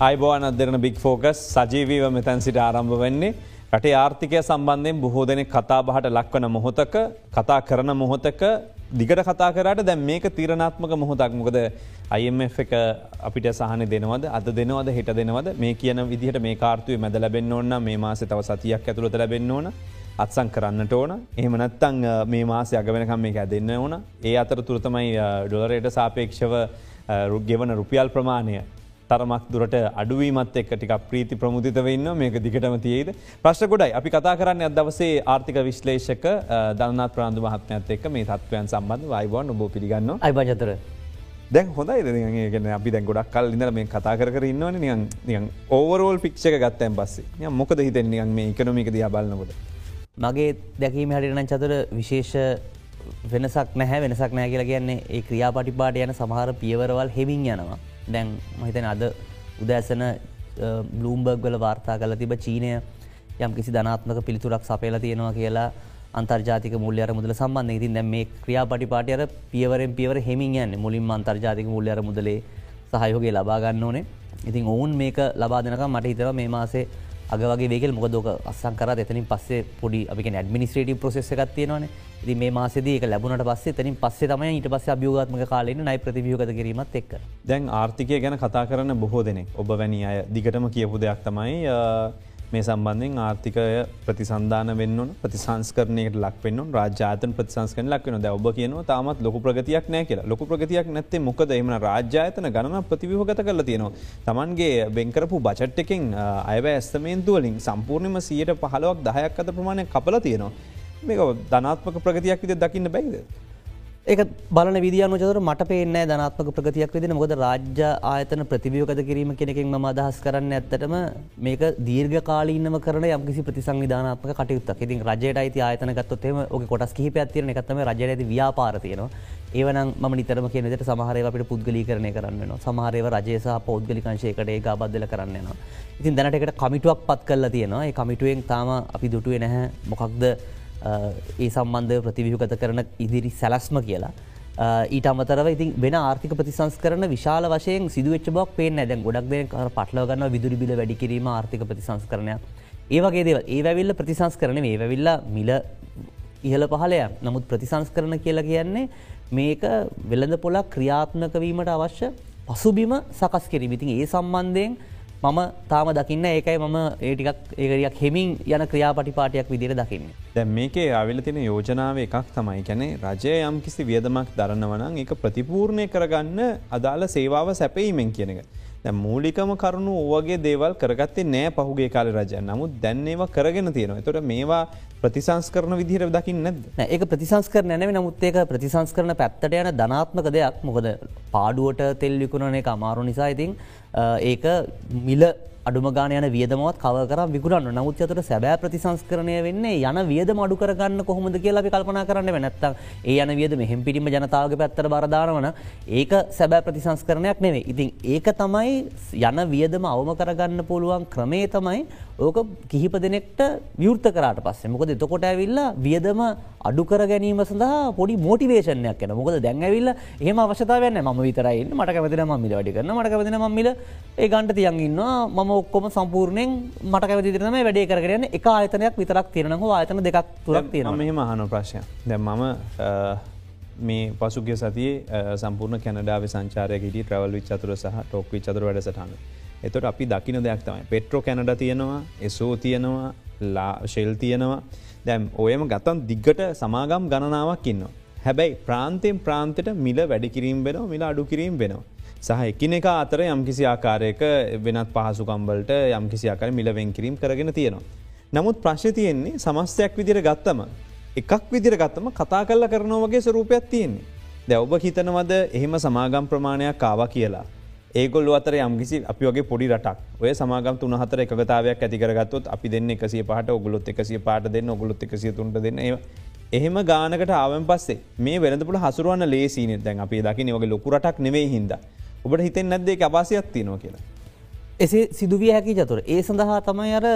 අයිබෝන අදරන බික් focus සජීවීව මෙතැන් සිට ආරම්භ වෙන්නේ. රටේ ආර්ථිකය සම්බන්ධයෙන් බොහෝ දෙනෙ කතා බහට ලක්වන මොහොතක කතා කරන මොහොතක දිගට කතා කරට දැන් මේක තීරණාත්මක මොහොතක්. මොකද IMF එක අපිට සහන දෙනවද? අද දෙනවද? හිට දෙනවද? මේ කියන විදිහට මේ කාර්තුවේ මැද ලැබෙන් ඕන්න මේ මාස තව සතියක් ඇතුළත ලැබෙන්න්න ඕන. අත්සං කරන්නට ඕන. එහම නත්තං මේ මාස අගවෙනකම් මේක දෙන්න ඕන. ඒ අතර තුරතමයි ඩොලරයට සාපේක්ෂව රුගෙවන රුපියල් ප්‍රමාණය. තරමක් දුරට අඩුවීමත් එක් ටික ප්‍රීති ප්‍රමුදිත වෙන්න මේක දිගටම තියේද? ප්‍රශ්න ගොඩයි. අපි කතා කරන්න අදවසේ ආර්ථික විශ්ලේෂක දන්නත් ප්‍රාන්දු මහත්මයත් එක් මේ තත්වයන් සම්බන්ධ වයිබෝන් ඔබ පිළිගන්න අයිබජතර දැන් හොඳයි ගෙන අපි දැන් ගොඩක් කල් ඉඳර මේ කතා කර ඉන්නවන. නියන් ඕවරෝල් පික්ෂක ගත්තයන් පස්සේ. මොකද හිතෙන් නියන් මේ එකනොමික දිය බලන්නකොට මගේ දැකීම හටිරන චතුර විශේෂ වෙනසක් නැහැ වෙනසක් නෑ කියලා කියන්නේ ඒ ක්‍රියාපටිපාට යන සමහර පියවරවල් හෙමින් යනවා දැන් මහිතන අද උදෑසන බ්ලූම්බර්ග් වල වාර්තා කල තිබ චීනය යම් කිසි ධනාත්මක පිළිතුරක් සපේල තියෙනවා කියලා අන්තර්ජාතික මුල්ලර මුදල සම්බන්ධ ඉතින් දැ මේ ක්‍රියා පටිපාටයර පියවරෙන් පියවර හෙමින් යන්න. මුලින් අන්තර්ජාතික මුල්ලර මුදලේ සහයෝගේ ලබාගන්න ඕනේ. ඉතින් ඔවුන් මේක ලබාදනක මට හිතර මේ මාසේ අගවගේ වේගල් මොකදෝක අස්සන් කර එතනින් පස්සේ පොඩි අපි ඇඩමිනිස්ට්‍රේටි ප්‍රසෙස එකත්තියනවානේ ඉති මේ මාසේදී එක ලැබුණට පස්සේ තනින් පස්සේ තමයි ඊට පස්ස අභියෝගත්මක කාලෙන නයි ප්‍රතිවියෝගත කිරීමත් එක්ක. දැන් ආර්ථිකය ගැන කතා කරන්න බොහෝ දෙනෙ ඔබ වැනි අය දිගටම කියපු දෙයක් තමයි මේ සම්බන්ධෙන් ආර්ථිකය ප්‍රතිසන්ධාන වෙන්න ප්‍රතිසංස්කරනයට ලක් වෙන්න රාජාතන ප්‍රතිසංස්කන ලක් වෙන ඔබ කියනවා තාමත් ලොක ප්‍රගතියක් නෑ කියලා ලොක ප්‍රගතියක් නැත්තේ මොකද එම රාජ්‍යාතන ගණන ප්‍රතිවිහගත කරල තියෙනවා. තමන්ගේ බෙන්කරපු බචට් එකෙන් අයව ඇස්තමේන්තුවලින් සම්පූර්ණම සියයට පහලවක් දහයක් අත ප්‍රමාණය කපල තියෙනවා. මේක ධනාත්මක ප්‍රගතියක් විද දකින්න බැයිද. ඒක බලන විදිියනු චතර මට පේනෑ ධනාත්මක ප්‍රගතියක් විදින මොද රාජ්‍ය ආයතන ප්‍රතිවියෝකත කිරීම කෙනෙකින් ම අදහස් කරන්න ඇත්තටම මේක දීර්ඝ කාලීනම කරන යම්කිසි ප්‍රතිසංවිධානාත්මක කටයුත්තක්. ඉතින් රජයට අයිති ආයතන ගත්තොත්තේම ඔක කොටස් කිහිප ඇතිරන එකත්තම රජයට ඇති ව්‍යාපාරතියනවා ඒවනම් ම නිතරම කියනට සමහරය අපට පුද්ගලි කරණය කරන්න සමහරව රජයසා පෞද්ගලිකංශයකට ඒ බද්ධල කරන්නවා. ඉතින් දැනටකට කමිටුවක් පත් කල්ලා තියෙනවා. ඒ කමිටුවෙන් තාම අපි දුටුවේ නැහැ. මොකක්ද ඒ සම්බන්ධය ප්‍රතිවිහුගත කරන ඉදිරි සැලස්ම කියලා. ඊට අමතරව ඉතින් වෙන ආර්ථික ප්‍රතිසංස් කරන විශාල වශයෙන් සිදුවච්ච බක් පේන දැන් ගොඩක් දෙ පටලගන්න විදුරි බිල වැඩිකිරීම ආර්ථික ප්‍රතිසංස් කරනය. ඒවගේ දේව ඒ වැවිල්ල ප්‍රතිසංස් කරන මේ වැවිල්ල මිල ඉහල පහලය නමුත් ප්‍රතිසංස් කරන කියලා කියන්නේ මේක වෙළඳ පොලක් ක්‍රියාත්මකවීමට අවශ්‍ය පසුබිම සකස් කිරීමිතින් ඒ සම්බන්ධයෙන් මම තාම දකින්න ඒකයි මම ඒටිකක් ඒකරියක් හෙමින් යන ක්‍රියාපටිපාටයක් විදිර දකින්න. දැ මේකේ අවිල තින යෝජනාව එකක් තමයි කැනෙ රජය යම් කිසි වියදමක් දරන්නවනං එක ප්‍රතිපූර්ණය කරගන්න අදාළ සේවාව සැපීමෙන් කියනක. මූලිකම කරුණු ඕවගේ දේවල් කරගත්තේ නෑ පහුගේ කාල රජය. නමුත් දැන්නේවා කරගෙන තියෙනවා. තොට මේවා ප්‍රතිසංස් කරන විදිහර දකින්න ඒක ප්‍රතිසංස් කර නැව නමුත් ඒක ප්‍රතිසංස් කරන පැත්තට යන ධනාත්මක දෙයක්. මොකද පාඩුවට තෙල් විකුණන එක අමාරු නිසා ඉතින් ඒක මිල අඩුම ගාන යන වියදමත් කව කර විකුරන්න නමුත් අතට සැබෑ ප්‍රතිසංස්කරණය වෙන්නේ යන වියද මඩු කරගන්න කොහොමද කියලා අපි කල්පනා කරන්න නැත්ත ඒ යන වියද මෙහෙම පිටිම ජනතාවගේ පැත්තර බරධානවන ඒක සැබෑ ප්‍රතිසංස්කරණයක් නෙවේ ඉතින් ඒක තමයි යන වියදම අවම කරගන්න පුළුවන් ක්‍රමේ තමයි ඕක කිහිප දෙනෙක්ට විවෘත කරට පස්සේ. මොකද එතකොට ඇවිල්ලා වියදම අඩුකර ගැනීම සඳහා පොඩි මෝටිවේෂනයක් එන මොකද දැන්ඇවිල්ල එහම අවශ්‍යතාවයන්න ම විතරයි මට කැමතින මම්මිල වැඩි කරන මට කැමතින මම්මිල ඒ ගන්ට තියන්ගන්නවා මම ඔක්කොම සම්පූර්ණයෙන් මට කැවතිරනම වැඩේ කරන එක ආයතනයක් විතරක් තිරනහ ආයතන දෙකක් තුරක් තියෙන මෙහම අහන ප්‍රශ්ය දැ මම මේ පසුගිය සතියේ සම්පූර්ණ කැනඩාව සංචාරයකට ට්‍රවල් විච් චතුර සහ ටොක් විච් චතුර වැඩසටහන එතොට අපි දකින දෙයක් තමයි පෙට්‍රෝ කැනඩ තියෙනවා එසෝ තියෙනවා ශෙල් තියෙනවා දැම් ඔයම ගතන් දිග්ගට සමාගම් ගණනාවක් ඉන්න. හැබැයි ප්‍රාන්තයෙන් ප්‍රාන්තයට මිල වැඩිකිරීම් වෙනවා මිල අඩු කිරීම් වෙනවා. සහ එකිනෙක අතර යම්කිසි ආකාරයක වෙනත් පහසුකම්බලට යම්කිසි ආකාර මිලවෙන් කිරීම් කරගෙන තියෙනවා. නමුත් ප්‍රශ්ය තියෙන්නේ සමස්තයක් විදිර ගත්තම එකක් විදිර ගත්තම කතා කල්ල කරනව වගේ ස්වරූපයක් තියෙන්නේ. දැ ඔබ හිතනවද එහෙම සමාගම් ප්‍රමාණයක් කාව කියලා. ඒගොල් අතර යම්කිසි අපි වගේ පොඩි රටක්. ඔය සමාගම් තුන හතර එකගතාවයක් ඇතිකරගත්තොත් අපි දෙන්න එකසිය පහට ඔගුලොත් එකසිය පාට දෙන්න ඔගුලොත් එකසිය තුන්ට දෙන්න. එහෙම ගානකට ආවන් පස්සේ මේ වෙනදපුට හසුරුවන්න ලේසින දැන් අපි දකි වගේ ලොකුරටක් නෙවෙයි හිද ඔබට හිතෙන් නැද්දේ අපාසයක් තියනවා කියලා. එසේ සිදුවිය හැකි චතුර. ඒ සඳහා තමයි අර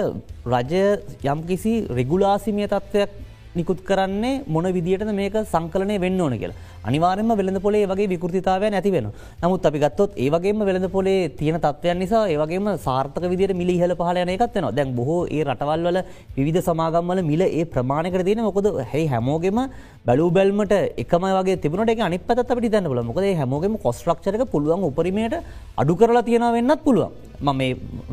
රජය යම් කිසි රෙගුලාසිමිය තත්ත්වයක් නිකුත් කරන්නේ මොන විදිට මේක සංකලනය වෙන්න ඕන කියලා. අනිවාරෙන්ම වෙළඳ පොලේ වගේ විකෘතිතාවය නැති වෙන නමුත් අපි ගත්තොත් ඒවගේම වෙළඳ පොලේ තියෙන තත්වයන් නිසා ඒවගේම සාර්ථක විදිට මිලි හල පහල යනකත්වන දැන් බොහෝ ඒ රටවල් වල විධ සමාගම්වල මිල ඒ ප්‍රමාණකට තියෙන මොකද? හැයි හැමෝගෙම බැලූ බැල්මට එකම වගේ තිබුණට එක අනි පත් අපට දැන්න ල මොකද හැමෝගෙම කොස්ට්‍රක්ෂරක පුළුවන් උපරීමයට අඩු කරලා තියෙන වෙන්නත් පුළුවන්. ම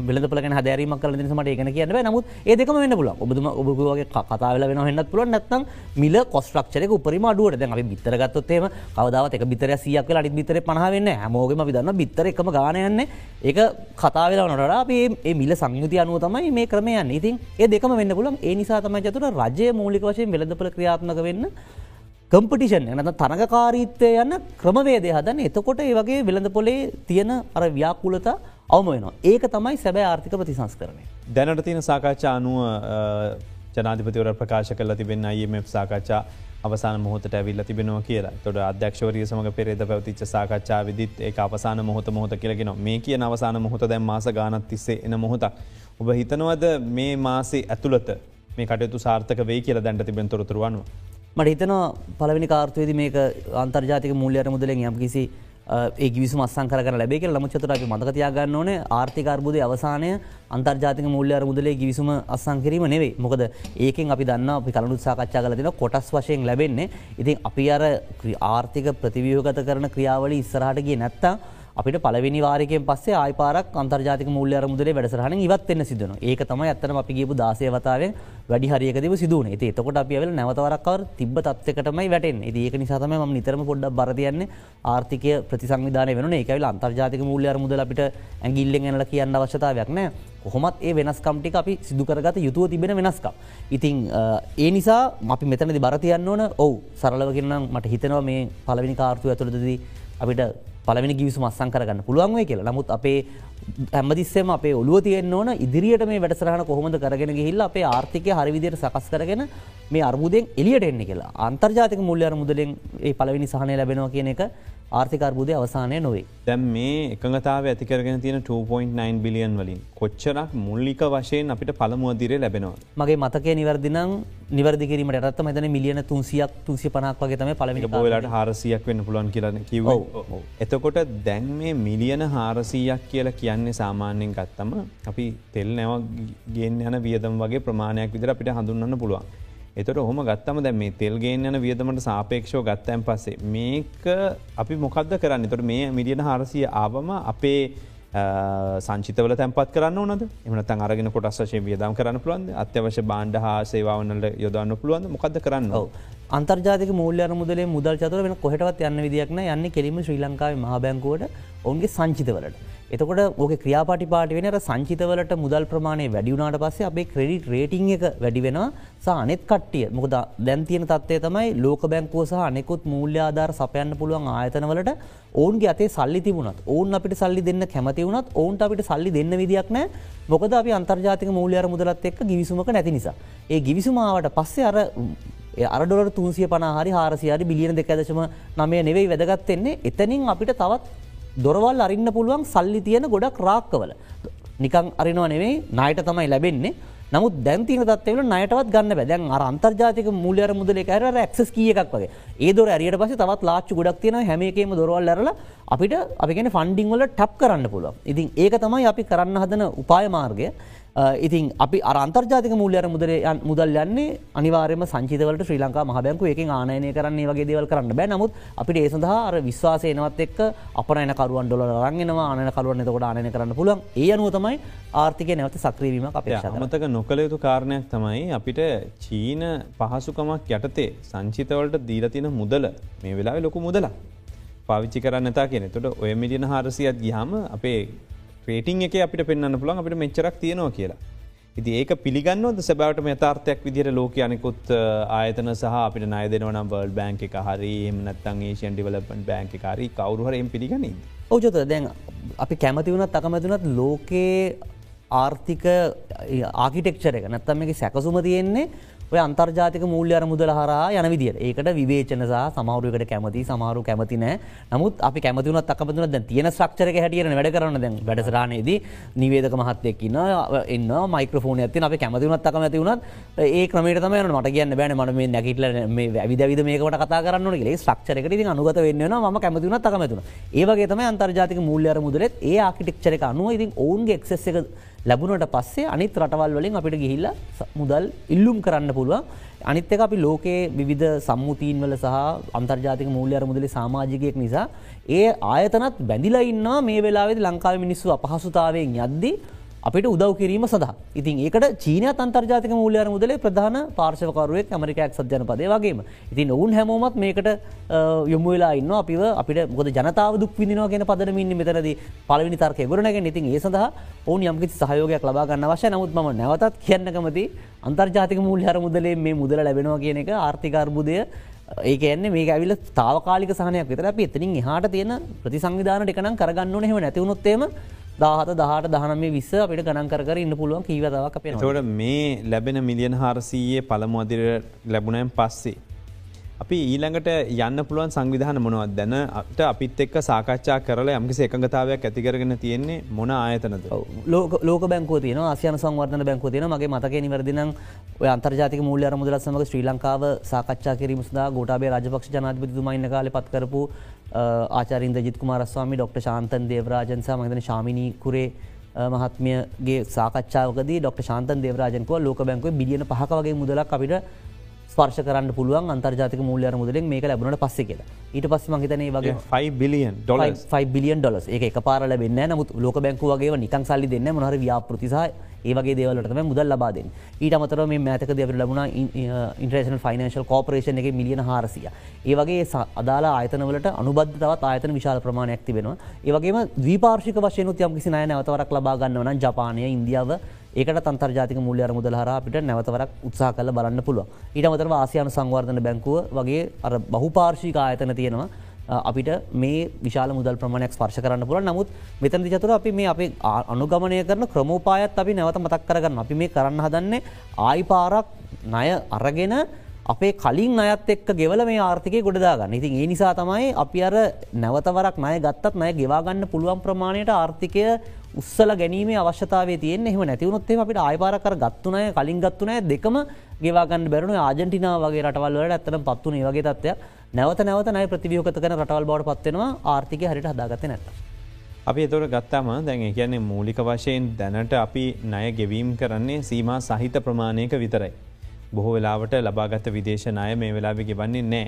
බිලපලගෙන හදරීම කල නිසමට ඒකන කියන්න නමුත් ඒදකම වෙන්න පුල ඔබතුම ඔබගේ කතාවල වෙන හන්නත් පුළුව නැත්නම් මිල කොස්ට්‍රක්ෂරක උපරිම අඩුවට. දැන් අපි බිතරගත්තොත්තේම කවදාවත් එක බිතර සියක් අඩි බිතර පහවෙන්න හැමෝගම විදන්න බිත්තර එකම ගානයන්න ඒක කතාවෙලා නොට අපේ ඒ මිල සංයුති අනුව තමයි මේ ක්‍රමයන් ඉතින් ඒ දෙකම වෙන්න පුළන් ඒ නිසා තමයි චතුර රජය මූලික වශයෙන් වෙළඳපල ක්‍රියාත්මක වෙන්න කම්පටිෂන් එනත තරගකාරීත්වය යන්න ක්‍රමවේදය හදන්න එතකොට ඒ වගේ වෙළඳ පොලේ තියෙන අර ව්‍යාකුලත අවම වෙනවා ඒක තමයි සැබෑ ආර්ථික ප්‍රතිසංස් කරනය. දැනට තියෙන සාකච්ඡා අනුව ජනාධිපතිවර ප්‍රකාශ කල තිබෙන අයම සාකච්ඡා අවසාන මොහොත ඇවිල්ල තිබෙනවා කියලා තොට අධ්‍යක්ෂවරිය සමඟ පෙරේද පැවතිච්ච සාකච්ඡා විදිත් ඒ අවසාන මොහොත මොහොත කියලගෙන මේ කිය අවසාන මොහොත දැන් මාස ගානත් තිස්සේ එන මොහොතක්. ඔබ හිතනවද මේ මාසේ ඇතුළත මේ කටයුතු සාර්ථක වේ කියලා දැන්ට තිබෙන තොරතුරුවන්ව. මට හිතන පලවෙනි කාර්තුවේද මේක අන්තර්ජාතික මුල්ලයට මුදලෙන් යම් කිසි ඒ විසු මස්සං කර ලැබේ ලම චතුර අපි මතකතියාගන්න ඕන ආර්ථිකර්බුද අවසානය අන්තර්ජාතික මුල්ලයාර මුදලේ ගිවිසුම අස්සං කිරීම නෙවෙයි. මොකද ඒකෙන් අපි දන්න අපි කලුත් සාකච්ඡා කලතින කොටස් වශයෙන් ලැබෙන්නේ. ඉතින් අපි අර ආර්ථික ප්‍රතිවියෝගත කරන ක්‍රියාවල ඉස්සරහටගේ නැත්තා අපිට පලවෙනි වාරකෙන් පස්සේ ආයිපාරක් අන්තර්ජාතික මුල්්‍ය අරමුදේ වැඩසරහන ඉවත්වෙන්න සිදන ඒක තමයි ඇත්තන අපි ගේපු දාසය වතාවෙන් වැඩි හරියකදව සිදුවන ඒ එතකොට අපි ඇවල නැවතවරක්කවර තිබ තත්වකටමයි වැටෙන් ඒක නිසාතම ම නිතරම පොඩ්ඩ බරතියන්නේ ආර්ථිකය ප්‍රතිසංවිධාන වෙන ඒකවිල අන්තර්ජාතික මුල්්‍ය අරමුදල අපිට ඇගිල්ලෙන් ඇනල කියන්න අවශ්‍යතාවයක් නෑ. කොහොමත් ඒ වෙනස්කම්ටික අපි සිදුකරගත යුතුව තිබෙන වෙනස්කම්. ඉතිං ඒ නිසා අපි මෙතනදි බරතියන්න ඕන. ඔවු සරලවගන්නම් මට හිතනවා මේ පලවිනි කාර්තුව ඇතුළදදී අපිට පලවෙනි ගිවිසු මස්සං කරගන්න පුළුවන්වේ කියලා. නමුත් අපේ හැමදිස්සෙම අපේ ඔලුව තියෙන් ඕන. ඉදිරියට මේ වැඩසරහන කොහොමද කරගෙන ගහිල්ල අපේ ආර්ථිකය හරිවිදියට සකස් කරගෙන මේ අර්මුදෙන් එලියට එන්න කියලා. අන්තර්ජාතික මුල්්‍ය අරමුදලෙන් ඒ පලවෙනි සහනය ලැබෙනවා කියන එක ආර්ථිකර්බුදය අවසානය නොවේ. දැම් මේ එකඟතාව ඇතිකරගෙන තියෙන 2.9 බිලියන් වලින් කොච්චරක් මුල්ලික වශයෙන් අපිට පළමුුවදිරේ ලැබෙනවා. මගේ මතකය නිවර්දිනම් නිවර්දිකිරීමට ඇත්ත මෙතන මිලියන තුන්සියක් තුන්සි පනක් වගේ තම පළමි බෝලට හාරසියක් වෙන්න පුලන් කියලන කිව එතකොට දැන් මේ මිලියන හාරසීයක් කියලා කියන්නේ සාමාන්‍යයෙන් ගත්තම අපි තෙල් නැව ගෙන් යන වියදම් වගේ ප්‍රමාණයක් විදිර අපිට හඳුන්න්න පුළුවන්. එතට හොම ගත්තම දැ මේ තෙල්ගේෙන් යන වියදමට සාපේක්ෂෝ ගත්තැන් පස්සේ මේක අපි මොකක්ද කරන්න? තොට මේ මිලියන හාරසිය ආවම අපේ සංචිතවල තැන්පත් කරන්න ඕනද? එමනතන් අරගෙන කොටස්ශය වියදම් කරන්න පුළුවන් අත්‍යවශ්‍ය බාණ්ඩ හා සේවාවනට යොදන්න පුළුවන් මොකද කරන්න අන්තර්ජාතික මූල්‍ය මුදලේ මුදල් චතුර වෙන කොහටවත් යන්න විදික්න යන්න කෙරීම ශ්‍රී ලංකාව මහ බැංකුවට ඔවුන්ගේ සංචිතවලට. එතකොට ඕක ක්‍රියාපටි පාට වෙන සංචිතවලට මුදල් ප්‍රමාණය වැඩියුනාට පස්සේ අපේ ක්‍රඩිට් රේටිං එක වැඩි වෙනවා. සහ අනෙත් කට්ටිය. මොකද දැන් තියෙන තත්වය තමයි ලෝක බැංකුව සහ අනෙකුත් මූල්‍ය ආධාර සපයන්න පුළුවන් ආයතනවලට ඔවුන්ගේ අතේ සල්ලි තිබුණත් ඔවුන් අපිට සල්ලි දෙන්න කැමති වුණත් ඔවුන්ට අපිට සල්ලි දෙන්න විදික් නෑ මොකද අපි අන්තර්ජාතික මූල්‍යර මුදලත් එක්ක ගිවිසුමක නැති නිසා. ඒ ගිවිසුමාවට පස්සේ අර අරඩොල තුන්සිය පනාහරි හාරසියාරි බිලියන දෙකදශම නමය නෙවෙයි වැදගත්තෙන්නේ එතනින් අපිට තවත් දොරවල් අරින්න පුළුවන් සල්ලි තියෙන ගොඩක් රාක්කවල. නිකං අරිනවා නෙවෙයි නයට තමයි ලැබෙන්නේ. නමුත් දැන්තින තත්වල නයටවත් ගන්න බැදැන් අර අන්තර්ජාතික මුල්ලර මුදල කර ක්ස් කිය එකක් වගේ. ඒදොර ඇරියට පස තවත් ලාච්චු ගොඩක් තියෙන හැමේකේම දොරවල් ඇරල අපිට අපිගෙන ෆන්ඩිංවල ටප් කරන්න පුළුව. ඉතින් ඒක තමයි අපි කරන්න හදන උපාය මාර්ගය ඉතින් අපි අරන්තර්ජාතික මුල්ලර මුදර මුදල් යන්නේ අනිවාරම සංචිතවලට ශ්‍රී ලංකා මහබැංකු එක ආනයනය කරන්නේ වගේ දේවල් කරන්න බෑ. නමුත් අපිට ඒ සඳහා අර විශ්වාසයනවත් එක් අපනයන කරුවන් ඩොල රන්ගෙනවා ආනය කරුවන් එතකොට ආනය කරන්න පුළුවන්. ඒ අනුව තමයි ආර්ථිකය නැවත සක්‍රීවීම අප මතක නොකළ යුතු කාරණයක් තමයි අපිට චීන පහසුකමක් යටතේ සංචිතවලට දීලතින මුදල. මේ වෙලා ලොකු මුදලා පාවිච්චි කරන්න තා කියෙන. තොට ඔය මිලියන හාරසියත් ගිහම අපේ ක්‍රේටිං එක අපිට පෙන්න්න පුළන් අපිට මෙච්චරක් තියෙනවා කියලා. ඉති ඒක පිළිගන්නවද සැබවට මෙතාර්ථයක් විදිර ලෝක අනෙකුත් ආයතන සහ අපිට නය දෙනවනම් වල් බෑංක එක හරි එමනත්තන් ඒෂන් ඩිවලපන් බෑංක කාරි කවරුහරම් පිළිගනී. ඕජත දැන් අපි කැමති වුණත් අකමැතිනත් ලෝකයේ ආර්ථික ආකිටෙක්ෂර එක නැත්තම එක සැකසුම තියෙන්නේ ඔය අන්තර්ජාතික මූල්‍ය අර මුදල හරහා යන විදියට. ඒකට විවේචන සහ සමහරුවකට කැමති සමහරු කැමති නෑ. නමුත් අපි කැමතිවුණත් අකමතිවුණත් දැන් තියෙන ස්ට්‍රක්චර් එක හැටියට වැඩ කරන දැන් වැඩසටහනේදී නිවේදක මහත්තයෙක් ඉන්නවා එන්න මයික්‍රොෆෝන් ඇත්තින අපි කැමතිවුණත් අකමැති වුණත් ඒ ක්‍රමයට තමයි යනවා මට කියන්න බෑනේ මම මේ නැගිටලා මේ ඇවිද ඇවිද මේකට කතා කරන්න ඕනේ කියලා. ඒ ස්ට්‍රක්චර් එකට ඉතින් අනුගත වෙන්න වෙනවා. මම කැමතිවුණත් අකමැති වුණා ඒ වගේ තමයි අන්තර්ජාතික මූල්‍ය අර මුදලෙත් ඒ ආකිටෙක්චර් එක අනුව ඉතින් ඔවුන්ගේ එක්සස් එක ලැබුණට පස්සේ අනිත් රටවල් වලින් අපිට ගිහිල්ලා මුදල් ඉල්ලුම් කරන්න පුළුවන්. අනිත් එක අපි ලෝකයේ විවිධ සම්මුතීන් වල සහ අන්තර්ජාතික මූල්‍ය අර මුදලේ සමාජිකයෙක් නිසා ඒ ආයතනත් බැඳිලා ඉන්නවා. මේ වෙලාවේදී ලංකාවේ මිනිස්සු අපහසුතාවයෙන් යද්දී අපිට උදව් කිරීම සඳහා. ඉතින් ඒකට චීනයත් අන්තර්ජාතික මූල්‍යර මුදලේ ප්‍රධාන පාර්ශවකරුවෙක් ඇමරිකයක් සජ්ජන පදේ වගේම. ඉතින් ඔවුන් හැමෝමත් මේකට යොමු වෙලා ඉන්න අපිව අපිට මොද ජනතාව දුක් විදිනවා කියෙන පදනමින් මෙතනද පලවිනි තර්කය ගොරනැගෙන ඉතින් ඒ සඳහා ඔවුන් යම්කිසි සහයෝගයක් ලබා ගන්න වශය නමුත් ම නැවතත් කියන්නකමති අන්තර්ජාතික මූල්‍යර මුදලේ මේ මුදල ලැබෙනවා කියන එක ආර්ථිකර්බුදය ඒක එන්නේ මේ ඇවිල තාවකාලික සහනයක් විතර අපි එතනින් එහාට තියෙන ප්‍රතිසංවිධානට එකනම් කරගන්න හෙම නැතිවුණොත්තේම දාහත දහට දහනමේ විස්ස අපිට ගණන් කර ඉන්න පුළුවන් කීවතාවක් අපේ තොට මේ ලැබෙන මිලියන හාරසීයේ පළමු අදිර ලැබුණයන් පස්සේ. අපි ඊළඟට යන්න පුළුවන් සංවිධාන මොනවත් දැන අට අපිත් එක්ක සාකච්ඡා කරලා යම්කිසි එකඟතාවයක් ඇතිකරගෙන තියෙන්නේ මොන ආයතනද? ලෝක බැංකෝ තියන ආසියන සංවර්ධන බැංකෝ තියන මගේ මතක නිවැරදින ඔය අන්තර්ජාතික මූල්‍ය අරමුදල සමඟ ශ්‍රී ලංකාව සාකච්ඡා කිරීම සදා ගෝටාබේ රජපක්ෂ ජනාධපතිතුමයින්න කාල පත් කරපු ආචරින්ද ජිත් කුමාරස්වාමි ඩොක්ට ශාන්තන් දේවරාජන්සා මගතන ශාමිනී කුරේ මහත්මයගේ සාකච්ඡාවකද ඩොක්ට ශාන්තන් දේවරාජන්කව ලෝක බැංකුව බිලියන පහක වගේ මුදලක් අපිට ස්පර්ශ කරන්න පුළුවන් අන්තර්ජාතික මූල්‍යර මුදලෙන් මේක ලැබුණට පස්සෙ කියලා. ඊට පස්ස මහිතනේ වගේ 5 බිලියන් ඩොල 5 බිලියන් ඩොලස් ඒ එක පාරල වෙන්න නමුත් ලෝක බැංකුව වගේ නිකං සල්ලි දෙන්න මොහර ව්‍යාපෘතිසාහ ඒවගේ දේවලටම මුදල් ලබාදෙන් ඊට අමතර මේ මෑතක දෙව ලබුණ ඉන්ට්‍රේෂන ෆයිනන්ශල් කෝපරේෂන් එක මිලියන හාරසිය. ඒවගේ අදාලා ආයතනවලට අනුබද්ධ තවත් ආයතන විශාල ප්‍රමාණයක් තිබෙනවා. ඒවගේම දීපාර්ශික වශයනු යම් කිසි නය නැවතවරක් ලබාගන්නවන ජපානය ඉන්දියාව ඒකට තන්තර්ජාතික මුල්ලියර මුදල්හර අපිට නැවතවරක් උත්සා කල බලන්න පුළුව ඊට මතරව ආසියාන සංවර්ධන බැංකුව වගේ අර බහුපාර්ශික ආයතන තියෙනවා. අපිට මේ විශාල මුදල් ප්‍රමාණයක් ස්පර්ශ කරන්න පුළ නමුත් මෙතනදි චතුර අපි මේ අපි අනුගමනය කරන ක්‍රමෝපායත් අපි නැවත මතක් කරගන්න අපි මේ කරන්න හදන්නේ ආයි පාරක් ණය අරගෙන අපේ කලින් අයත් එක්ක ගෙවල මේ ආර්ථිකය ගොඩදාගන්න ඉතින් ඒ නිසා තමයි අපි අර නැවතවරක් ණය ගත්තත් නය ගෙවාගන්න පුළුවන් ප්‍රමාණයට ආර්ථිකය උත්සල ගැනීම අවශ්‍යතාවේ තියෙන් එහම නැතිවුණොත්තේ අපිට ආයපාරකර ගත්තුනය කලින් ගත්තුනය දෙකම ගෙවාගන්න බැරුණු ආජටිනාව වගේ රටවල්ලට ඇත්තන පත්වන වගේ තත්වයක් නැවත නැවත නයි ප්‍රතිවියෝකත කන රටවල් බවට පත්වෙනවා ආර්ථික හරිට හදාගත නැත. අපි එතොට ගත්තාම දැන් කියන්නේ මූලික වශයෙන් දැනට අපි ණය ගෙවීම් කරන්නේ සීම සහිත ප්‍රමාණයක විතරයි. බොහෝ වෙලාවට ලබාගත විදේශ ණය මේ වෙලාවෙ ගෙවන්නේ නෑ.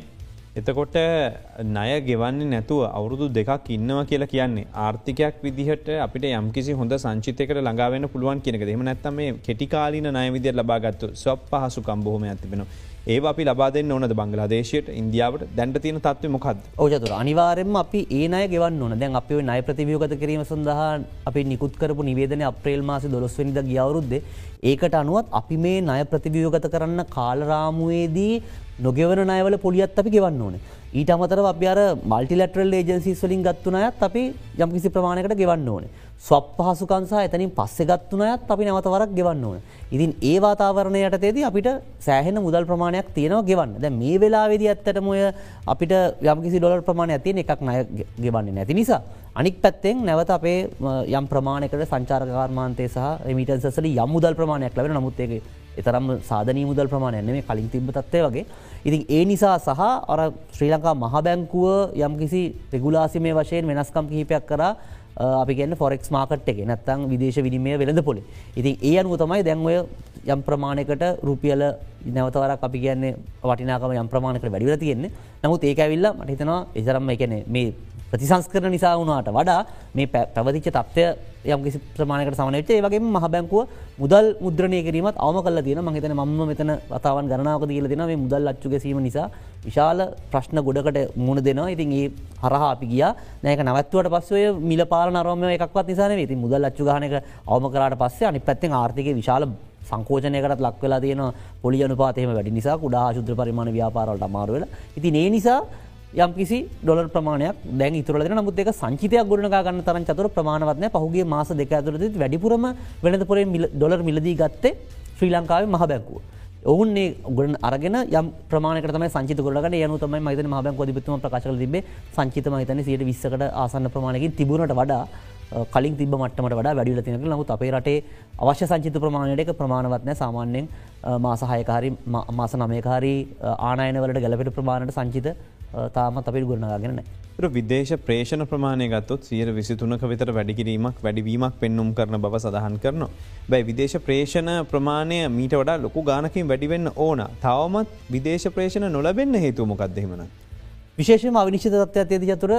එතකොට ණය ගෙවන්නේ නැතුව අවුරුදු දෙකක් ඉන්නවා කියලා කියන්නේ ආර්ථිකයක් විදිහට අපිට යම්කිසි හොඳ සංචිතයකට ළඟාවෙන පුළුවන් කියනක දෙම නැත්තම මේ කෙටිකාලීන ණය විදිහට ලබාගත්තු සොප් පහසුකම් බොහොම ඇතිබෙනවා. ඒ අපි ලබාදන්න ඕනද බංගලාදේශයට ඉන්දියාවට? දැන්ට තියෙන තත්ව මොකක්ද ඕජතුර අනිවාරෙන්ම අපි ඒ අය ගෙවන්න ඕන. දැන් අපි නය ප්‍රතිවියෝගත කිරීම සඳහා අපි නිකුත් කරපු නිවේදන අප්‍රේල් මාස දොස්වනිද ගියවරුද්ද ඒකට අනුවත් අපි මේ නය ප්‍රතිවියෝගත කරන්න කාලරාමුවේදී නොගෙවන නයවල පොලියත් අපි ගෙවන්න ඕනේ. ඊට අමතර අප අර මල්ටිලටරල් ඒජන්සිස් වලින් ගත්තුනයත් අපි යම්කිසි ප්‍රමාණකට ගෙවන්න ඕනේ. ස්වප් පහසුකන්සා එතනින් පස්සෙ ගත්තුනයත් අපි නැවතවරක් ගෙවන්න ඕන. ඉතින් ඒ වාතාවරණයට තේදී අපිට සෑහෙන මුදල් ප්‍රමාණයක් තියෙනවා ගෙවන්න ද මේ වෙලාවෙදි ඇත්තටමය අපිට යම්කිසි ඩොලර් ප්‍රමාණය ඇතිය එකක් නය ගෙවන්නේ නැති නිසා. අනික් පැත්තෙන් නැවත අපේ යම් ප්‍රමාණකට සංචාරකාර්මාන්තය සහ මිටන්සල යම් මුදල් ප්‍රමාණයක් ලැබෙන නමුත්තේක එතරම් සාධනී මුදල් ප්‍රමාණයන්න මේ කලින් තිබ තත්වය වගේ. ඉතින් ඒ නිසා සහ අර ශ්‍රී ලංකා මහබැංකුව යම්කිසි රෙගුලාසිමේ වශයෙන් වෙනස්කම් කිහිපයක් කරා අපි කියන්න ෆොරෙක්ස් මාකට් එක නැත්තං විදේශ විනිමය වෙළඳ පොලි. ඉතින් ඒ අනුව තමයි දැන්වය යම් ප්‍රමාණයකට රුපියල නැවතවරක් අපි කියන්නේ වටිනාකම යම් ප්‍රමාණකට වැඩිවල තියෙන්නේ. නමුත් ඒක ඇවිල්ල මට හිතනවා එසරම්ම එකන මේ ප්‍රතිසංස්කරන නිසා වුණට වඩා මේ පැවතිච්ච තත්වය යම් කිසි ප්‍රමාණකට සමනට ඒවගේ මහ බැංකුව මුදල් මුද්‍රණය කිරීමත් අවම කල තියෙන මහිතන ම මෙතන වතාවන් ගණනාවක දීල දෙන මේ මුදල් අච්චුගසීම නිසා විශාල ප්‍රශ්න ගොඩකට මුණ දෙනවා. ඉතින් ඒ හරහා අපි ගිය. නෑක නවත්වට පස්සේ මිල පාල නරම එකක්වත් නිසාන ති මුදල් අච්චුගානක අවම කරට පස්සේ අනි පැත්තෙන් ආර්ථික විශාල සංකෝචනයකට ලක් වෙලා තියෙන පොලි අනුපාතයම වැඩි නිසා කුඩා ශුද්‍ර පරිමාණ ව්‍යාපාරවලට අමාරුවල ඉති ඒ නිසා යම් කිසි ඩොල ප්‍රමාණයක් දැන් ඉතුරල නමුත් එක සංචිතයක් ගොඩන ගන්න තරන් චතුර ප්‍රමාණවත්න පහුගේ මාස දෙක ඇතුරද වැඩිපුරම වෙනද පොරේ ඩොලර් මිලදී ගත්තේ ශ්‍රී ලංකාවේ මහ බැංකුව. ඔවුන් ඒ ගොඩ අරගෙන යම් ප්‍රමාණකට තම සංචිත ගොඩගන යනු තමයි මයිතන මහබැන් කොදිපතුම ප්‍රකාශ තිබේ සංචිත මහිතන සියට විස්සකට ආසන්න ප්‍රමාණකින් තිබුණට වඩා කලින් තිබ මටමට වඩා වැඩිල තිනක නමුත් අපේ රටේ අවශ්‍ය සංචිත ප්‍රමාණයට ප්‍රමාණවත්නය සාමාන්‍යයෙන් මාසහයකාරි මාස නමයකාරී ආනායනවලට ගැලපෙට ප්‍රමාණයට සංචිත තාමත් අපිට ගොඩනගගෙන නෑ. විදේශ ප්‍රේෂණ ප්‍රමාණය ගත්තොත් සියර විසිතුනක විතර වැඩිකිරීමක් වැඩිවීමක් පෙන්නුම් කරන බව සඳහන් කරනවා. බැයි විදේශ ප්‍රේෂණ ප්‍රමාණය මීට වඩා ලොකු ගානකින් වැඩිවෙන්න ඕන තවමත් විදේශ ප්‍රේෂණ නොලබෙන්න හේතුමකක්දෙමන. විශේෂම අවිනිශ්ිත තත්ව ඇති තුර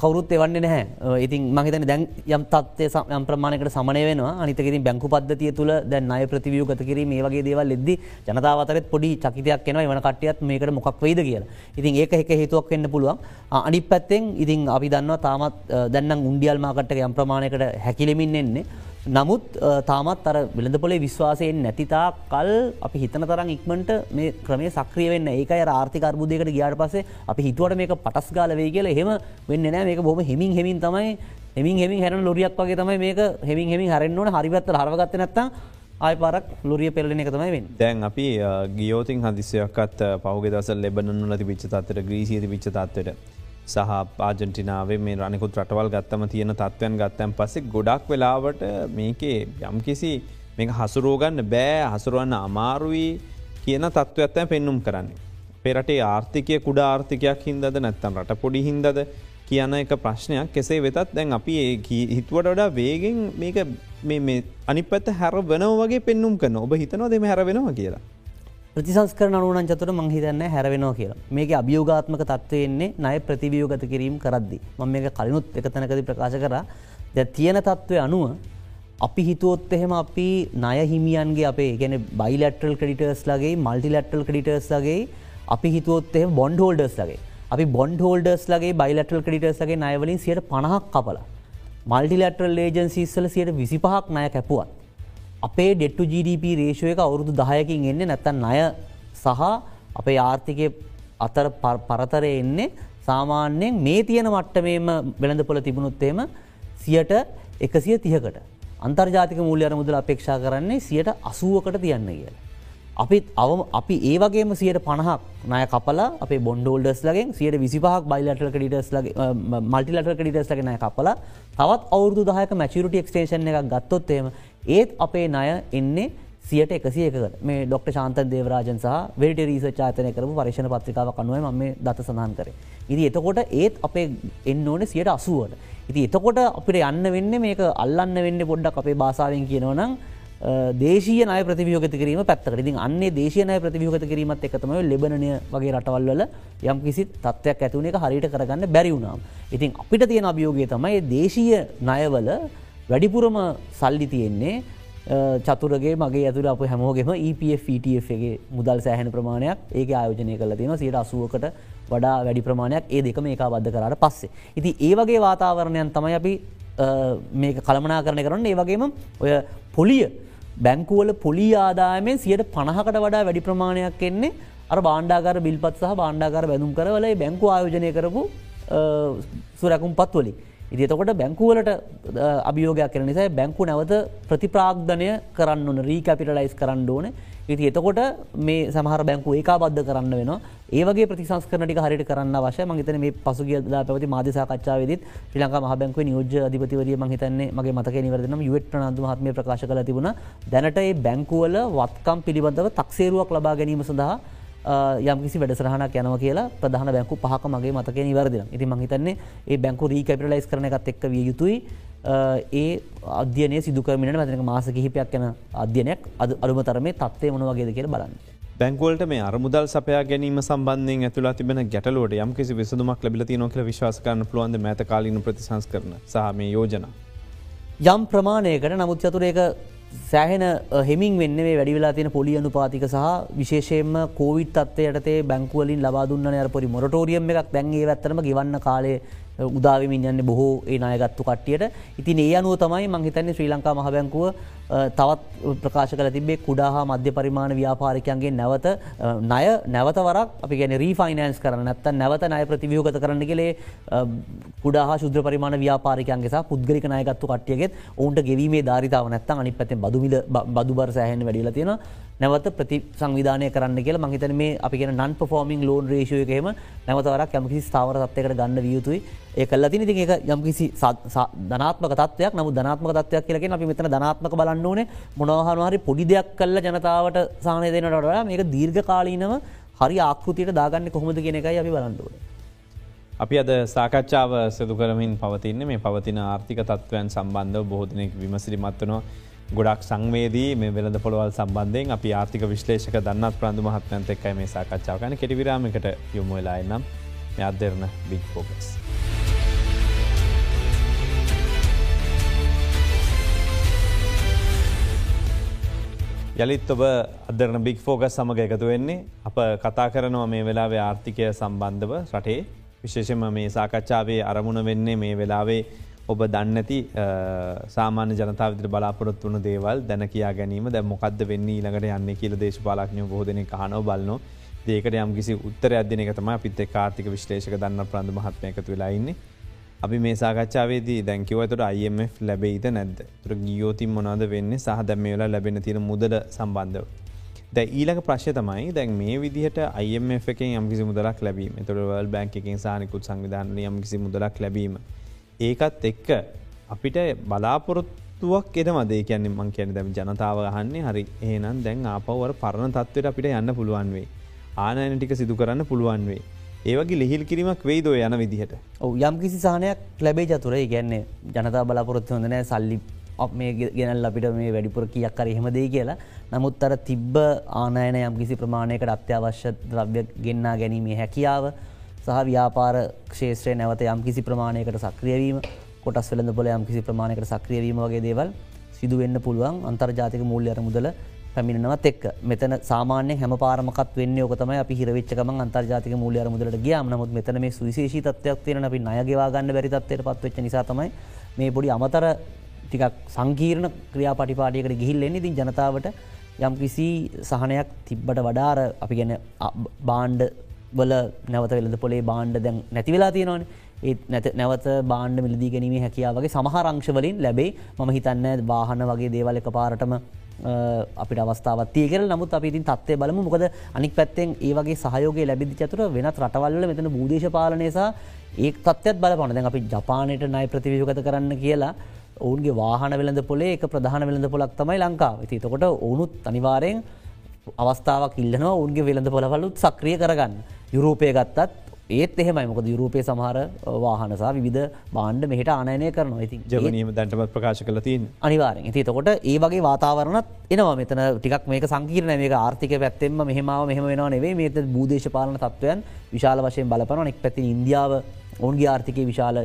කවරුත් එවන්නේ නැහැ. ඉතින් මහිතන දැන් යම් තත්වය යම් ප්‍රමාණකට සමනය වෙනවා. අනිතකින් බැංකු පද්ධතිය තුළ දැන් අය ප්‍රතිවියූ ගත කිරීම මේ වගේ දේවල් එද්දි ජනතාවතරත් පොඩි චකිතයක් එනවා. වන කටියත් මේකට මොකක් වෙයිද කියලා. ඉතින් ඒක එක හේතුවක් වෙන්න පුළුවන්. අනිත් පැත්තෙන් ඉතින් අපි දන්නවා තාමත් දැන්නම් උන්ඩියල් මාකට්ටක යම් ප්‍රමාණයකට හැකිලෙමින් එන්නේ. නමුත් තාමත් අර විලඳපොලේ විශ්වාසයෙන් නැතිතා කල් අපි හිතන තරම් ඉක්මට මේ ක්‍රමේ සක්‍රියවෙන්න ඒක ආර්ථික අර්බුදයකට ගියාට පසේ අපි හිතුවට මේක පටස් ගාලවේ කියල හෙම වෙන්න නෑ මේක බොම හෙමින් හෙමින් තමයි හෙමින් හෙමින් හැරන ලොරියක් වගේ තමයි මේක හෙමින් හෙමින් හරන්නවන හරිපත්ත හරගත්ත නැත්තා ආය පරක් ලොරිය පෙල්ලන එක තමයි වෙන් දැන් අපි ගියෝතින් හදිසියක්කත් පහුගේ දස ලෙබනු ලති විච්චතත්තර ග්‍රීසිීති විච්චතත්වට සහ ආජන්ටිනාවේ මේ රනිකුත් රටවල් ගත්තම තියෙන තත්ත්වයන් ගත්තැන් පස්සේ ගොඩක් වෙලාවට මේකේ යම් කිසි මේ හසුරෝගන්න බෑ හසුරුවන්න අමාරුවී කියන තත්ත්ව ඇත්තැ පෙන්නුම් කරන්නේ. පෙරටේ ආර්ථිකය කුඩ ආර්ථිකයක් හින්දද නැත්තම් රට පොඩි හින්දද කියන එක ප්‍රශ්නයක්. කෙසේ වෙතත් දැන් අපි හිතුවට වඩා වේගෙන් මේක අනි පත් හැර වනව වගේ පෙන්නුම් කන ඔබ හිතනවා දෙම හැර වෙනවා කියලා. ප්‍රතිසංස්කර අනුවන චතුර මංහිතන්න හැරවෙනවා කියලා. මේක අභියෝගාත්මක තත්වයෙන්නේ නය ප්‍රතිවියෝගත කිරීම කරද්දි. ම මේක කලිනුත් එක තැනකද ප්‍රකාශ කර. ද තියෙන තත්ත්වය අනුව අපි හිතුවොත් එහෙම අපි නය හිමියන්ගේ අපේ ගැන බයිලටල් ක්‍රඩිටර්ස් ලගේ මල්ටිලටල් ක්‍රඩිටර්ස් ලගේ අපි හිතුවොත් එහ බොන්ඩ හෝල්ඩර්ස් ලගේ අපි බොන්ඩ හෝල්ඩර්ස් ලගේ බයිලටල් ක්‍රඩිටර්ස් ලගේ නයවලින් සියට පණහක් කපල මල්ටිලටල් ඒජන්සිස්සල සියට විසිපහක් නය කැපුවත් අපේ ඩෙට්ටු GDP රේෂය එක අවුරුදු දහයකින් එන්න නැත්තන් අය සහ අපේ ආර්ථිකය අතර පරතරය එන්නේ සාමාන්‍යයෙන් මේ තියෙන මට්ටමේම වෙළඳපොල තිබුණුත්තේම සියට එකසිය තිහකට අන්තර්ජාතික මූල්‍යර මුදල අපේක්ෂා කරන්නේ සියට අසුවකට තියන්න කියලා. අපි අවම අපි ඒ වගේම සියට පණහක් නය කපලා අප බොන්ඩෝල්ඩස් ලගෙන් සියට විසිපහක් බයිලටල් කඩිටස් ලගේ මල්ටිලට කඩිටස් ලගෙනය කපලා තවත් අවුරදු දහයක මැචිරුට එක්ස්ටේෂන් එකක් ගත්තොත්තේම ඒත් අපේ ණය එන්නේ සියට එකසි එකකට මේ ඩොක්ට ශාන්ත දේවරාජන් සහ වෙට රීස චාතනය කරපු පරිශණ පත්‍රිකාව කනුව ම මේ දත සඳහන් කර. ඉති එතකොට ඒත් අපේ එන්න ඕන සියට අසුවට. ඉති එතකොට අපිට යන්න වෙන්න මේක අල්ලන්න වෙන්න පොඩ්ඩක් අපේ බාසාාවෙන් කියනවනම් දේශය නය ප්‍රතිවියෝගත කිරීම පැත්තකට ඉතින් අන්නේ දේශයනය ප්‍රතිවියෝගත කිරීමත් එකතම ලෙබනය වගේ රටවල්වල යම් කිසි තත්වයක් ඇතුන එක හරිට කරගන්න බැරි වුණාම්. ඉතින් අපිට තියෙන අභියෝගය තමයි දේශීය ණයවල වැඩිපුරම සල්ලි තියෙන්නේ චතුරගේ මගේ ඇතුර අප හැමෝගෙම EPFටගේ මුදල් සෑහන ප්‍රමාණයක් ඒක ආයෝජනය කල තියෙන සියට අසුවකට වඩා වැඩි ප්‍රමාණයක් ඒ දෙකම ඒක බද්ධ කරට පස්සේ. ඉති ඒ වගේ වාතාවරණයන් තමයි අපි මේ කළමනා කරන කරන්න ඒ වගේම ඔය පොලිය බැංකුවල පොලි ආදායමෙන් සියට පණහකට වඩා වැඩි ප්‍රමාණයක් එන්නේ අර බාණ්ඩාකර බිල්පත් සහ බාණ්ඩාකර බැඳුම් කරවල බැංකු ආයෝජනය කරපු සුරැකුම් පත්වලින්. ඉදිතකොට බැංකුවලට අභියෝගයක් කරන නිසා බැංකු නැවත ප්‍රතිප්‍රාග්ධනය කරන්න ඕන රීකැපිටලයිස් කරන්න ඕන ඉති එතකොට මේ සමහර බැංකු ඒකා බද්ධ කරන්න වෙන ඒවගේ ප්‍රතිසංස්කරනටි හරිට කරන්න වශය මහිතන මේ පසුගිය දා පැවති මාධසාකච්ඡාවදත් ශ්‍රී ලංකා මහ බැංකුව නියෝජ්‍ය අධිපතිවරිය මහිතන්නේ මගේ මතක නිවරදනම් යුවට ප්‍රනාන්දු මහත්මය ප්‍රකාශ කල තිබුණ. දැනට ඒ බැංකුවල වත්කම් පිළිබඳව තක්සේරුවක් ලබා ගැනීම සඳහා යම්කිසි වැඩසරහනක් යනව කියලා ප්‍රධාන බැංකු පහක මගේ මතක නිවරදින ඉති මහිතන්නේ ඒ බැංකු රීකැපිටලයිස් කරන එකත් එක්ක විය යුතුයි. ඒ අධ්‍යනය සිදුකරමිට මැතික මාස කිහිපයක් යන අධ්‍යනයක් අද අරුම තරමේ තත්වය මොන වගේද කියල බලන්න. බැංකුවලට මේ අරමුදල් සපයා ගැනීම සම්බන්ධයෙන් ඇතුලා තිබෙන ගැටලුවට යම් කිසි විසදුමක් ලබිලති නොකල විශ්වාසකරන පුළුවන්ද මෑත කාලීන ප්‍රතිසංස් කරන සහ මේ යෝජන. යම් ප්‍රමාණයකට නමුත් චතුරේක සෑහෙන හෙමින් වෙන්න වැඩිවෙලා තියෙන පොලි අනුපාතික සහ විශේෂයෙන්ම කෝවිත් අත්තයටතේ බැංකුවලින් ලබාදුන්න අරපොරි මොරටෝරියම් එකක් දැන්ගේ ඇත්තරම ගවන්න කාලේ උදාවමින් යන්න බොහෝ ඒ අයගත්තු කට්ටියට. ඉතින් ඒ අනුව තමයි මංහිතන්නේ ශ්‍රී ලංකා මහබැංකුව තවත් ප්‍රකාශ කල තිබේ කුඩා හා මධ්‍ය පරිමාණ ව්‍යාපාරිකයන්ගේ නැවත නය නැවතවරක් අපි ගැන රීෆයිනන්ස් කරන නැත්ත නැවත නය ප්‍රතිවියෝගත කරන්න කලේ කුඩා ශුද්‍ර පරිමාණ ව්‍යාපාරිකයන්ගේ පුද්ගලික නයගත්තු කට්ටියගෙත් ඔවුන්ට ගෙවීමේ ධාරිතාව නැත්තන් අනි පැත්තෙන් බදුමිද බදුබර සෑහන වැඩිල තියෙන නැවත ප්‍රති සංවිධානය කරන්න කියලා මහිතන මේ අපි කියෙන නන් පෆෝමිං ලෝන් රේෂයකම නැවතවරක් යමකිසි ස්ථාවර තත්වයකට ගන්න වියතුයි ඒ කල්ල තින. ති එක යම්කිසි ධනාත්මක තත්වයක්. නමු ධනාත්මක තත්වයක් කියලගෙන අපි මෙතන ධනාත්මක බලන්න ඕනේ. මොනවහනවාරි පොඩි දෙයක් කල්ල ජනතාවට සානය දෙනට වඩා මේක දීර්ඝ කාලීනව හරි ආකෘතියට දාගන්න කොහොමද කියෙන එකයි අපි බලන්නුවන. අපි අද සාකච්ඡාව සිදු කරමින් පවතින්න මේ පවතින ආර්ථික තත්ත්වයන් සම්බන්ධව බොහෝදිනෙක් විමසිරිමත්වනවා ගොඩක් සංවේදී මේ වෙළඳ පොළවල් සම්බන්ධයෙන් අපි ආර්ථික විශ්ලේෂක දන්නත් ප්‍රන්ධ මහත්මයන්ත එක්කයි මේ සාකච්ඡාව කන කෙටිවිරාමකට යොමු වෙලා එන්නම්. මේ අධ්‍යරණ බික් ෆෝකස්. යළිත් ඔබ අදරන බික් ෆෝගස් සමඟ එකතු වෙන්නේ. අප කතා කරනවා මේ වෙලාවේ ආර්ථිකය සම්බන්ධව රටේ. විශේෂම මේ සාකච්ඡාවේ අරමුණ වෙන්නේ මේ වෙලාවේ ඔබ දන්නඇති සාමාන්‍ය ජනතාවිතර බලාපොරොත් වන දේවල් දැන කියා ගැනීම. දැ මොකක්ද වෙන්න ඊළඟට යන්න කියල දේශපාලක්ඥ බෝධන කානව බලන්නෝ දේකට යම් කිසි උත්තර අධ්‍යනක තම පිත්ත කාර්තික විශ්ලේෂක දන්න ප්‍රන්ධ මහත්මයකතු වෙලාඉන්නේ අපි මේ සාකච්ඡාවේදී දැංකිවතට IMF ලැබෙයිද නැද්ද? තුර ගියෝතින් මොනාද වෙන්න? සහ දැම වෙලා ලැබෙන තින මුදල සම්බන්ධව. ද ඊලක ප්‍රශ්ය තමයි දැන් මේ විදිහට IMF එකෙන් යම්කිසි මුදලක් ලැබීම. තොරවල් බැංක එකෙන් සානිකුත් සංවිධානය යම්කිසි මුදලක් ලැබීම. ඒකත් එක්ක අපිට බලාපොරොත්තුවක් එන මදේ කියන්නේ මං කියන දැම ජනතාව අහන්නේ හරි. ඒනම් දැන් ආපවර පරණ තත්වට අපිට යන්න පුළුවන් වේ. ආනයන ටික සිදු කරන්න පුළුවන් වේ. ඒවගේ ලිහිල් කිරීමක් වෙයිද යන විදිහට? යම් කිසි සානයක් ලැබේ චතුරේ. ගැන්නේ ජනතා බලාපොරොත්තු හොඳනෑ සල්ලි මේ ගෙනල් අපිට මේ වැඩිපුර කියක් කර එහෙමදේ කියලා. නමුත් අර තිබ්බ ආනයන යම් කිසි ප්‍රමාණයකට අත්‍යවශ්‍ය ද්‍රව්‍ය ගෙන්න්නා ගැනීමේ හැකියාව සහ ව්‍යාපාර ක්ෂේත්‍රය නැවත යම් කිසි ප්‍රමාණයකට සක්‍රියවීම කොටස් වෙළඳ පොල යම් කිසි ප්‍රමාණයකට සක්‍රියවීම වගේ දේවල් සිදුවෙන්න පුළුවන්. අන්තර්ජාතික මූල්‍ය අර මුදල පැමිණෙනවත් එක් මෙතන සාමාන්‍ය හැම පාරමකත් වෙන්න ඕකතම අපි හිරවිච්චකම අන්තර්ජාතික මූල්‍ය අර මුදලට ගියාම. නමුත් මෙතන මේ සුවිශේෂී තත්ත්වයක් තියෙන අපි ණයගෙවා ගන්න බැරි තත්ත්වයට පත්වෙච්ච නිසා තමයි මේ පොඩි අමතර ටිකක් සංකීර්ණ ක්‍රියා පටිපාටියකට ගිහිල්ලෙන්නේ ඉතින් ජනතාවට යම් කිසි සහනයක් තිබ්බට වඩාර අපි ගැන බාණ්ඩ වල නැවත වෙලද පොලේ බාණ්ඩ දැන් නැතිවෙලා තියෙනවන. ඒත් නැත නැවත බාණ්ඩ මිලදී ගැනීම හැකියාවගේ සමහරංශවලින් ලැබේ ම හිතන්න වාහන වගේ දේවල එක පාරටම අපිට අවස්ථාවත්තිය කර නමුත් අපිතින් තත්වය බලමු. මොකද අනික් පැත්තෙන් ඒ වගේ සහයෝගේ ලැබිදි චතුර වෙනත් රටවල්ල මෙතන බූදේශපාලනයසා ඒ තත්වත් බල පනද අපි ජපානයට නයි ප්‍රතිවියගත කරන්න කියලා ඔවුන්ගේ වාහන වෙළඳ පොලේ එක ප්‍රධාන වෙළඳ පොලක් තමයි ලංකාව. ති තකොට ඔවුනුත් අනිවාරයෙන් අවස්ථාවක් ඉල්ලනවා උන්ගේ වෙළඳ පොලවලුත් සක්‍රිය කරගන්න. යුරෝපය ගත්තත් ඒත් එහෙමයි. මොකද යුරෝපය සමහර වාහනසා විධ බාණ්ඩ මෙහට ආනයනය කරනවා. ඉතින් ජනීම දැන්ටමත් ප්‍රකාශ කල තින් අනිවාරෙන් ඇති තකොට ඒ වගේ වාතාවරණත් එනවා. මෙතන ටිකක් මේක සංකීරන මේක ආර්ථික පැත්තෙම මෙහමාව මෙහම වෙන නෙවේ මේත බූදේශපාලන තත්වයන් විශාල වශයෙන් බලපන එක් පැති ඉන්දියාව ඔවන්ගේ ආර්ථිකය විශාල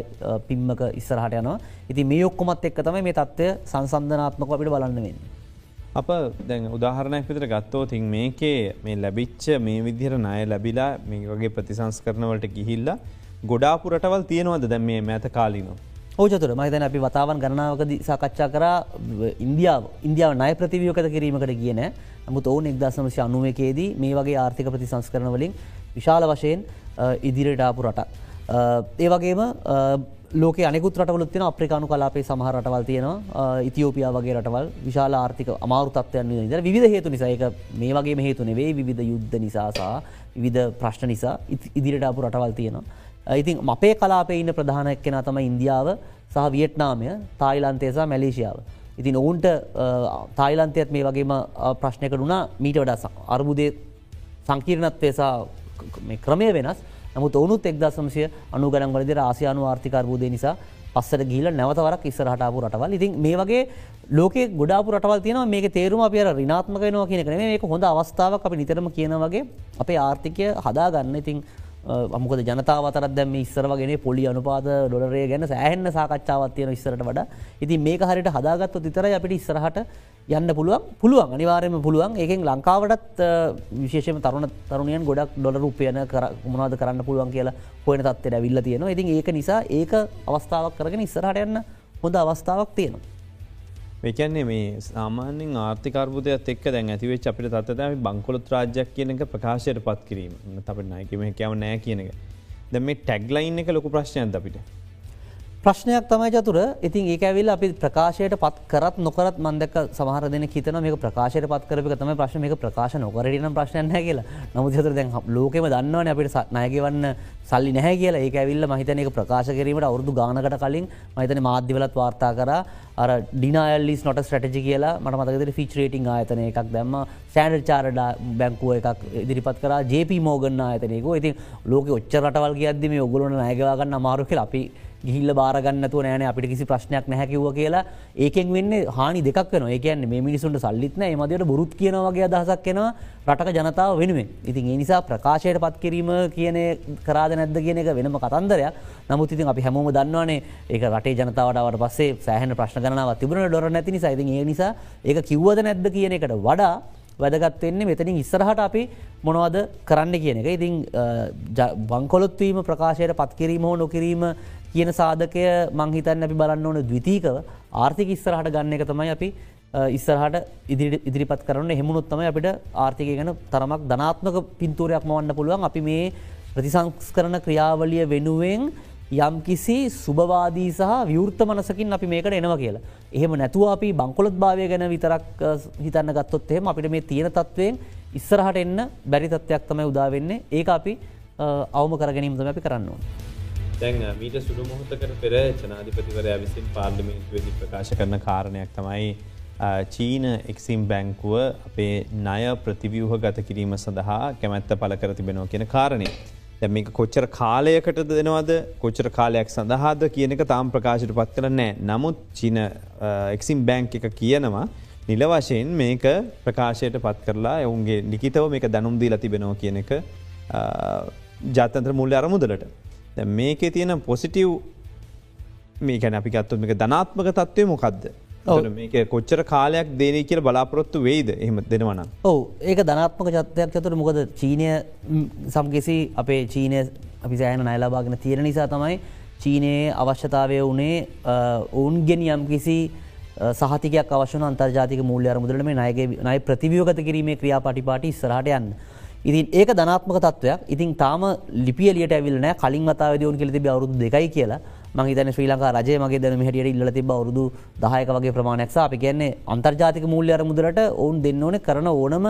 පිම්මක ඉස්සරහට යනවා. ඉති මේ ඔක්කොමත් එක් තමයි මේ තත්වය සංසන්ධනාත්මක අපිට බලන්න වෙන්නේ. අප දැන් උදාහරණයක් විතර ගත්තෝ තින් මේකේ මේ ලැබිච්ච මේ විදිහර ණය ලැබිලා මේ වගේ ප්‍රතිසංස් කරනවලට ගිහිල්ලා ගොඩාපු රටවල් තියෙනවද දැම් මේ මෑත කාලිනවා. ඕජතුර මහිතන අපි වතාවන් ගණනාවකද සාකච්ඡා කර ඉන්දියාව ඉන්දියාව නය ප්‍රතිවියෝකත කිරීමකට කියන නමුත් ඔවුන් එක්දසමසි අනුවකේදී මේ වගේ ආර්ථික ප්‍රතිසංස් කරනවලින් විශාල වශයෙන් ඉදිරියට ආපු රට. ඒ වගේම ලෝක අනෙකුත් රටවලුත් තියෙන අප්‍රිකානු කලාපේ සමහර රටවල් තියෙනවා. ඉතිෝපියා වගේ රටවල්. විශාල ආර්ථික අමාරු තත්වයන් ඉදර විධ හේතු නිසා. එක මේ වගේ හේතු නෙවේ විධ යුද්ධ නිසාසා විධ ප්‍රශ්න නිසා ඉදිරිට අපපු රටවල් තියෙනවා. ඉතින් අපේ කලාපේ ඉන්න ප්‍රධානයක් කෙන තම ඉන්දියාව සහ වියට්නාමය තායිලන්තේසා මැලේසියාව. ඉතින් ඔවුන්ට තායිලන්තයත් මේ වගේම ප්‍රශ්නයක වුණා මීට වඩා අර්බුදය සංකීර්ණත්වේසා ක්‍රමය වෙනස්. නමුත් ඔවුනුත් එක්දසම්සය අනු ගරන් වලද ආසියානු ආර්ථිකර්බූදය නිසා පස්සට ගීල නැවතවරක් ඉස්සරහටාපු රටවල්. ඉතින් මේ වගේ ලෝක ගොඩාපු රටවල් තියෙන මේ තේරුම අපිය රිනාත්මක නවා කියන කන මේක හොඳ අවස්ථාවක් අපි නිතරම කියන වගේ අපේ ආර්ථිකය හදාගන්න. ඉතින් අමුකද ජනතාවතර දැම ඉස්සරවගෙන පොලි අනුපාද ඩොලරේ ගැන සෑහෙන්න සාකච්ඡාවත් තියෙන ඉස්සරට වඩ. ඉතින් මේක හරිට හදාගත්තු තිතර අපිට ඉස්සරහට යන්න පුළුවන්. පුළුවන් අනිවාරයම පුළුවන්. ඒකෙන් ලංකාවටත් විශේෂම තරුණ තරුණයන් ගොඩක් ඩොල රුපයන කර මොනාද කරන්න පුළුවන් කියලා හොයන තත්වයට ඇවිල්ල තියෙනවා. ඉතින් ඒක නිසා ඒක අවස්ථාවක් කරගෙන ඉස්සරහට යන්න හොඳ අවස්ථාවක් තියෙනවා. මේකන්නේ මේ සාමාන්‍යෙන් ආර්ථිකර්බුදයක් එක් දැන් ඇතිවෙච් අපිට තත්තම බංකොලොත් රාජ්‍යයක් කියන එක ප්‍රකාශයට පත් කිරීම. අපට නයකම හැකව නෑ කියන එක. දැ මේ ටැග්ලයින් එක ලොකු ප්‍රශ්නයන්ද අපිට? ප්‍රශ්නයක් තමයි චතුර. ඉතින් ඒ ඇවිල් අපි ප්‍රකාශයට පත් කරත් නොකරත් මන්දක සමහර දෙන හිතන මේ ප්‍රකාශයට පත් කරප තම ප්‍රශ්න. මේ ප්‍රකාශ නොකරටන ප්‍රශ්නය කියලා. නමුත් චතුර දැන් ලෝකෙම දන්නවන අපිට නයගවන්න සල්ලි නැහැ කියලා. ඒ ඇවිල්ල මහිතනක ප්‍රකාශ කිරීමට අවුදු ගානකට කලින් මහිතන මාධ්‍යවලත් වාර්තා කර. අර ඩිනල්ලිස් නොට ස්ටටජි කියලා මට මතකද ෆිච් රේටිං ආයතන එකක් දැම්ම. සෑන්ඩ චාරඩ බැංකුව එකක් ඉදිරිපත් කර. ජප මෝගන්න ආයතනයක. ඉතින් ලෝක ඔච්ච රටවල් කියද්දිම ඔගුලන නයගවාගන්න අමාරු කියල අපි ගිහිල්ල බාරගන්නතු නෑන අපිට කිසි ප්‍රශ්නයක් නැහැකිව කියලා. ඒකෙන් වෙන්න හානි දෙක් වෙන ඒකන් මේ මිනිසුන්ට සල්ලිත්න මදයට බොරුත් කියනවගේ අදහසක් කෙනවා රටක ජනතාව වෙනුවෙන්. ඉතින් ඒ නිසා ප්‍රකාශයට පත් කිරීම කියන කරාද නැද්ද කියන එක වෙනම කතන්දරයක්. නමුත් ඉතින් අපි හැමෝම දන්නවනේ ඒක රටේ ජනතාවට පස්සේ සෑහන ප්‍රශ්න ගනාව තිබුණ ඩොර නැති නිසා. ඉතින් ඒ නිසා ඒක කිව්වද නැද්ද කියන එකට වඩා වැදගත්වෙන්නේ මෙතනින් ඉස්සරහට අපි මොනවද කරන්න කියන එක. ඉතින් බංකොලොත්වීම ප්‍රකාශයට පත්කිරීම හෝ නොකිරීම කියන සාධකය මංහිතන් අපි බලන්න ඕන දවිතීකව ආර්ථික ඉස්සරහට ගන්න එක තමයි අපි ඉස්සරහට ඉදිරිපත් කරන්න හෙමුණොත්තම අපිට ආර්ථිකය ගැන තරමක් ධනාත්මක පින්තූරයක් මවන්න පුළුවන් අපි මේ ප්‍රතිසංස් කරන ක්‍රියාවලිය වෙනුවෙන් යම් කිසි සුභවාදී සහ විවෘත්ත මනසකින් අපි මේකට එනවා කියලා. එහෙම නැතුව අපි බංකොලොත් භාවය ගැන විතරක් හිතන්න ගත්තොත් එහෙම අපිට මේ තියෙන තත්ත්වයෙන් ඉස්සරහට එන්න බැරි තත්ත්වයක් තමයි උදාවෙන්නේ ඒ අපි අවම කර ගැනීමතම අපි කරන්න ඕන. දැන් මීට සුළු මොහොතකට පෙර ජනාධිපතිවරයා විසින් පාර්ලිමේන්තුවදි ප්‍රකාශ කරන කාරණයක් තමයි චීන එක්සිම් බැංකුව අපේ ණය ප්‍රතිවියහ ගත කිරීම සඳහා කැමැත්ත පල කර තිබෙනවා කියෙන කාරණය. දැ මේක කොච්චර කාලයකට දෙනවද කොච්චර කාලයක් සඳහාද කියන එක තාම් ප්‍රකාශයට පත් කරනෑ නමුත් චීන එක්සිම් බැංක් එක කියනවා නිල වශයෙන් මේක ප්‍රකාශයට පත් කරලා එවුන්ගේ නිකිතව මේක දැනුම් දී ලතිබෙනවා කියන එක ජාතන්ත්‍ර මුල්ල අරමුදලට. මේකේ තියෙන පොසිටව් මේකැන අපි ගත්තු මේක ධනාත්මක තත්වය මොකක්ද මේක කොච්චර කාලයක් දේනී කියල බලාපොරොත්තු වෙයිද එහම දෙනවන. ඔව ඒක ධනාත්මක චත්තයක් ඇතුර මොකද චීනය සම්ගෙසි අපේ චීනය අපි සෑන නයිලාබාගෙන තියෙන නිසා තමයි චීනයේ අවශ්‍යතාවය වනේ ඔවුන්ගෙන් යම් කිසි සහතිකයක් අවශ්‍යන අන්තර්ජාතික මූල්‍ය මුදලම නයගේ නයි ප්‍රතිවියෝගත කිරීමේ ක්‍රියා පටිපාටි ස්රහට යන්න. ඉතින් ඒක ධනාත්මක තත්වයක්. ඉතින් තාම ලිපියලියට ඇවිල්න කලින් මතාව දවුන් කෙලෙති අවරුදු දෙකයි කියලා. මහිතන ශ්‍රී ලංකා රජය මගේ දැන හටියට ඉල්ල තිබ අවරුදු දහයක වගේ ප්‍රමාණයක් අපි කියන්නේ අන්තර්ජාතික මූල්‍ය අර මුදලට ඔවුන් දෙන්න ඕන කරන ඕනම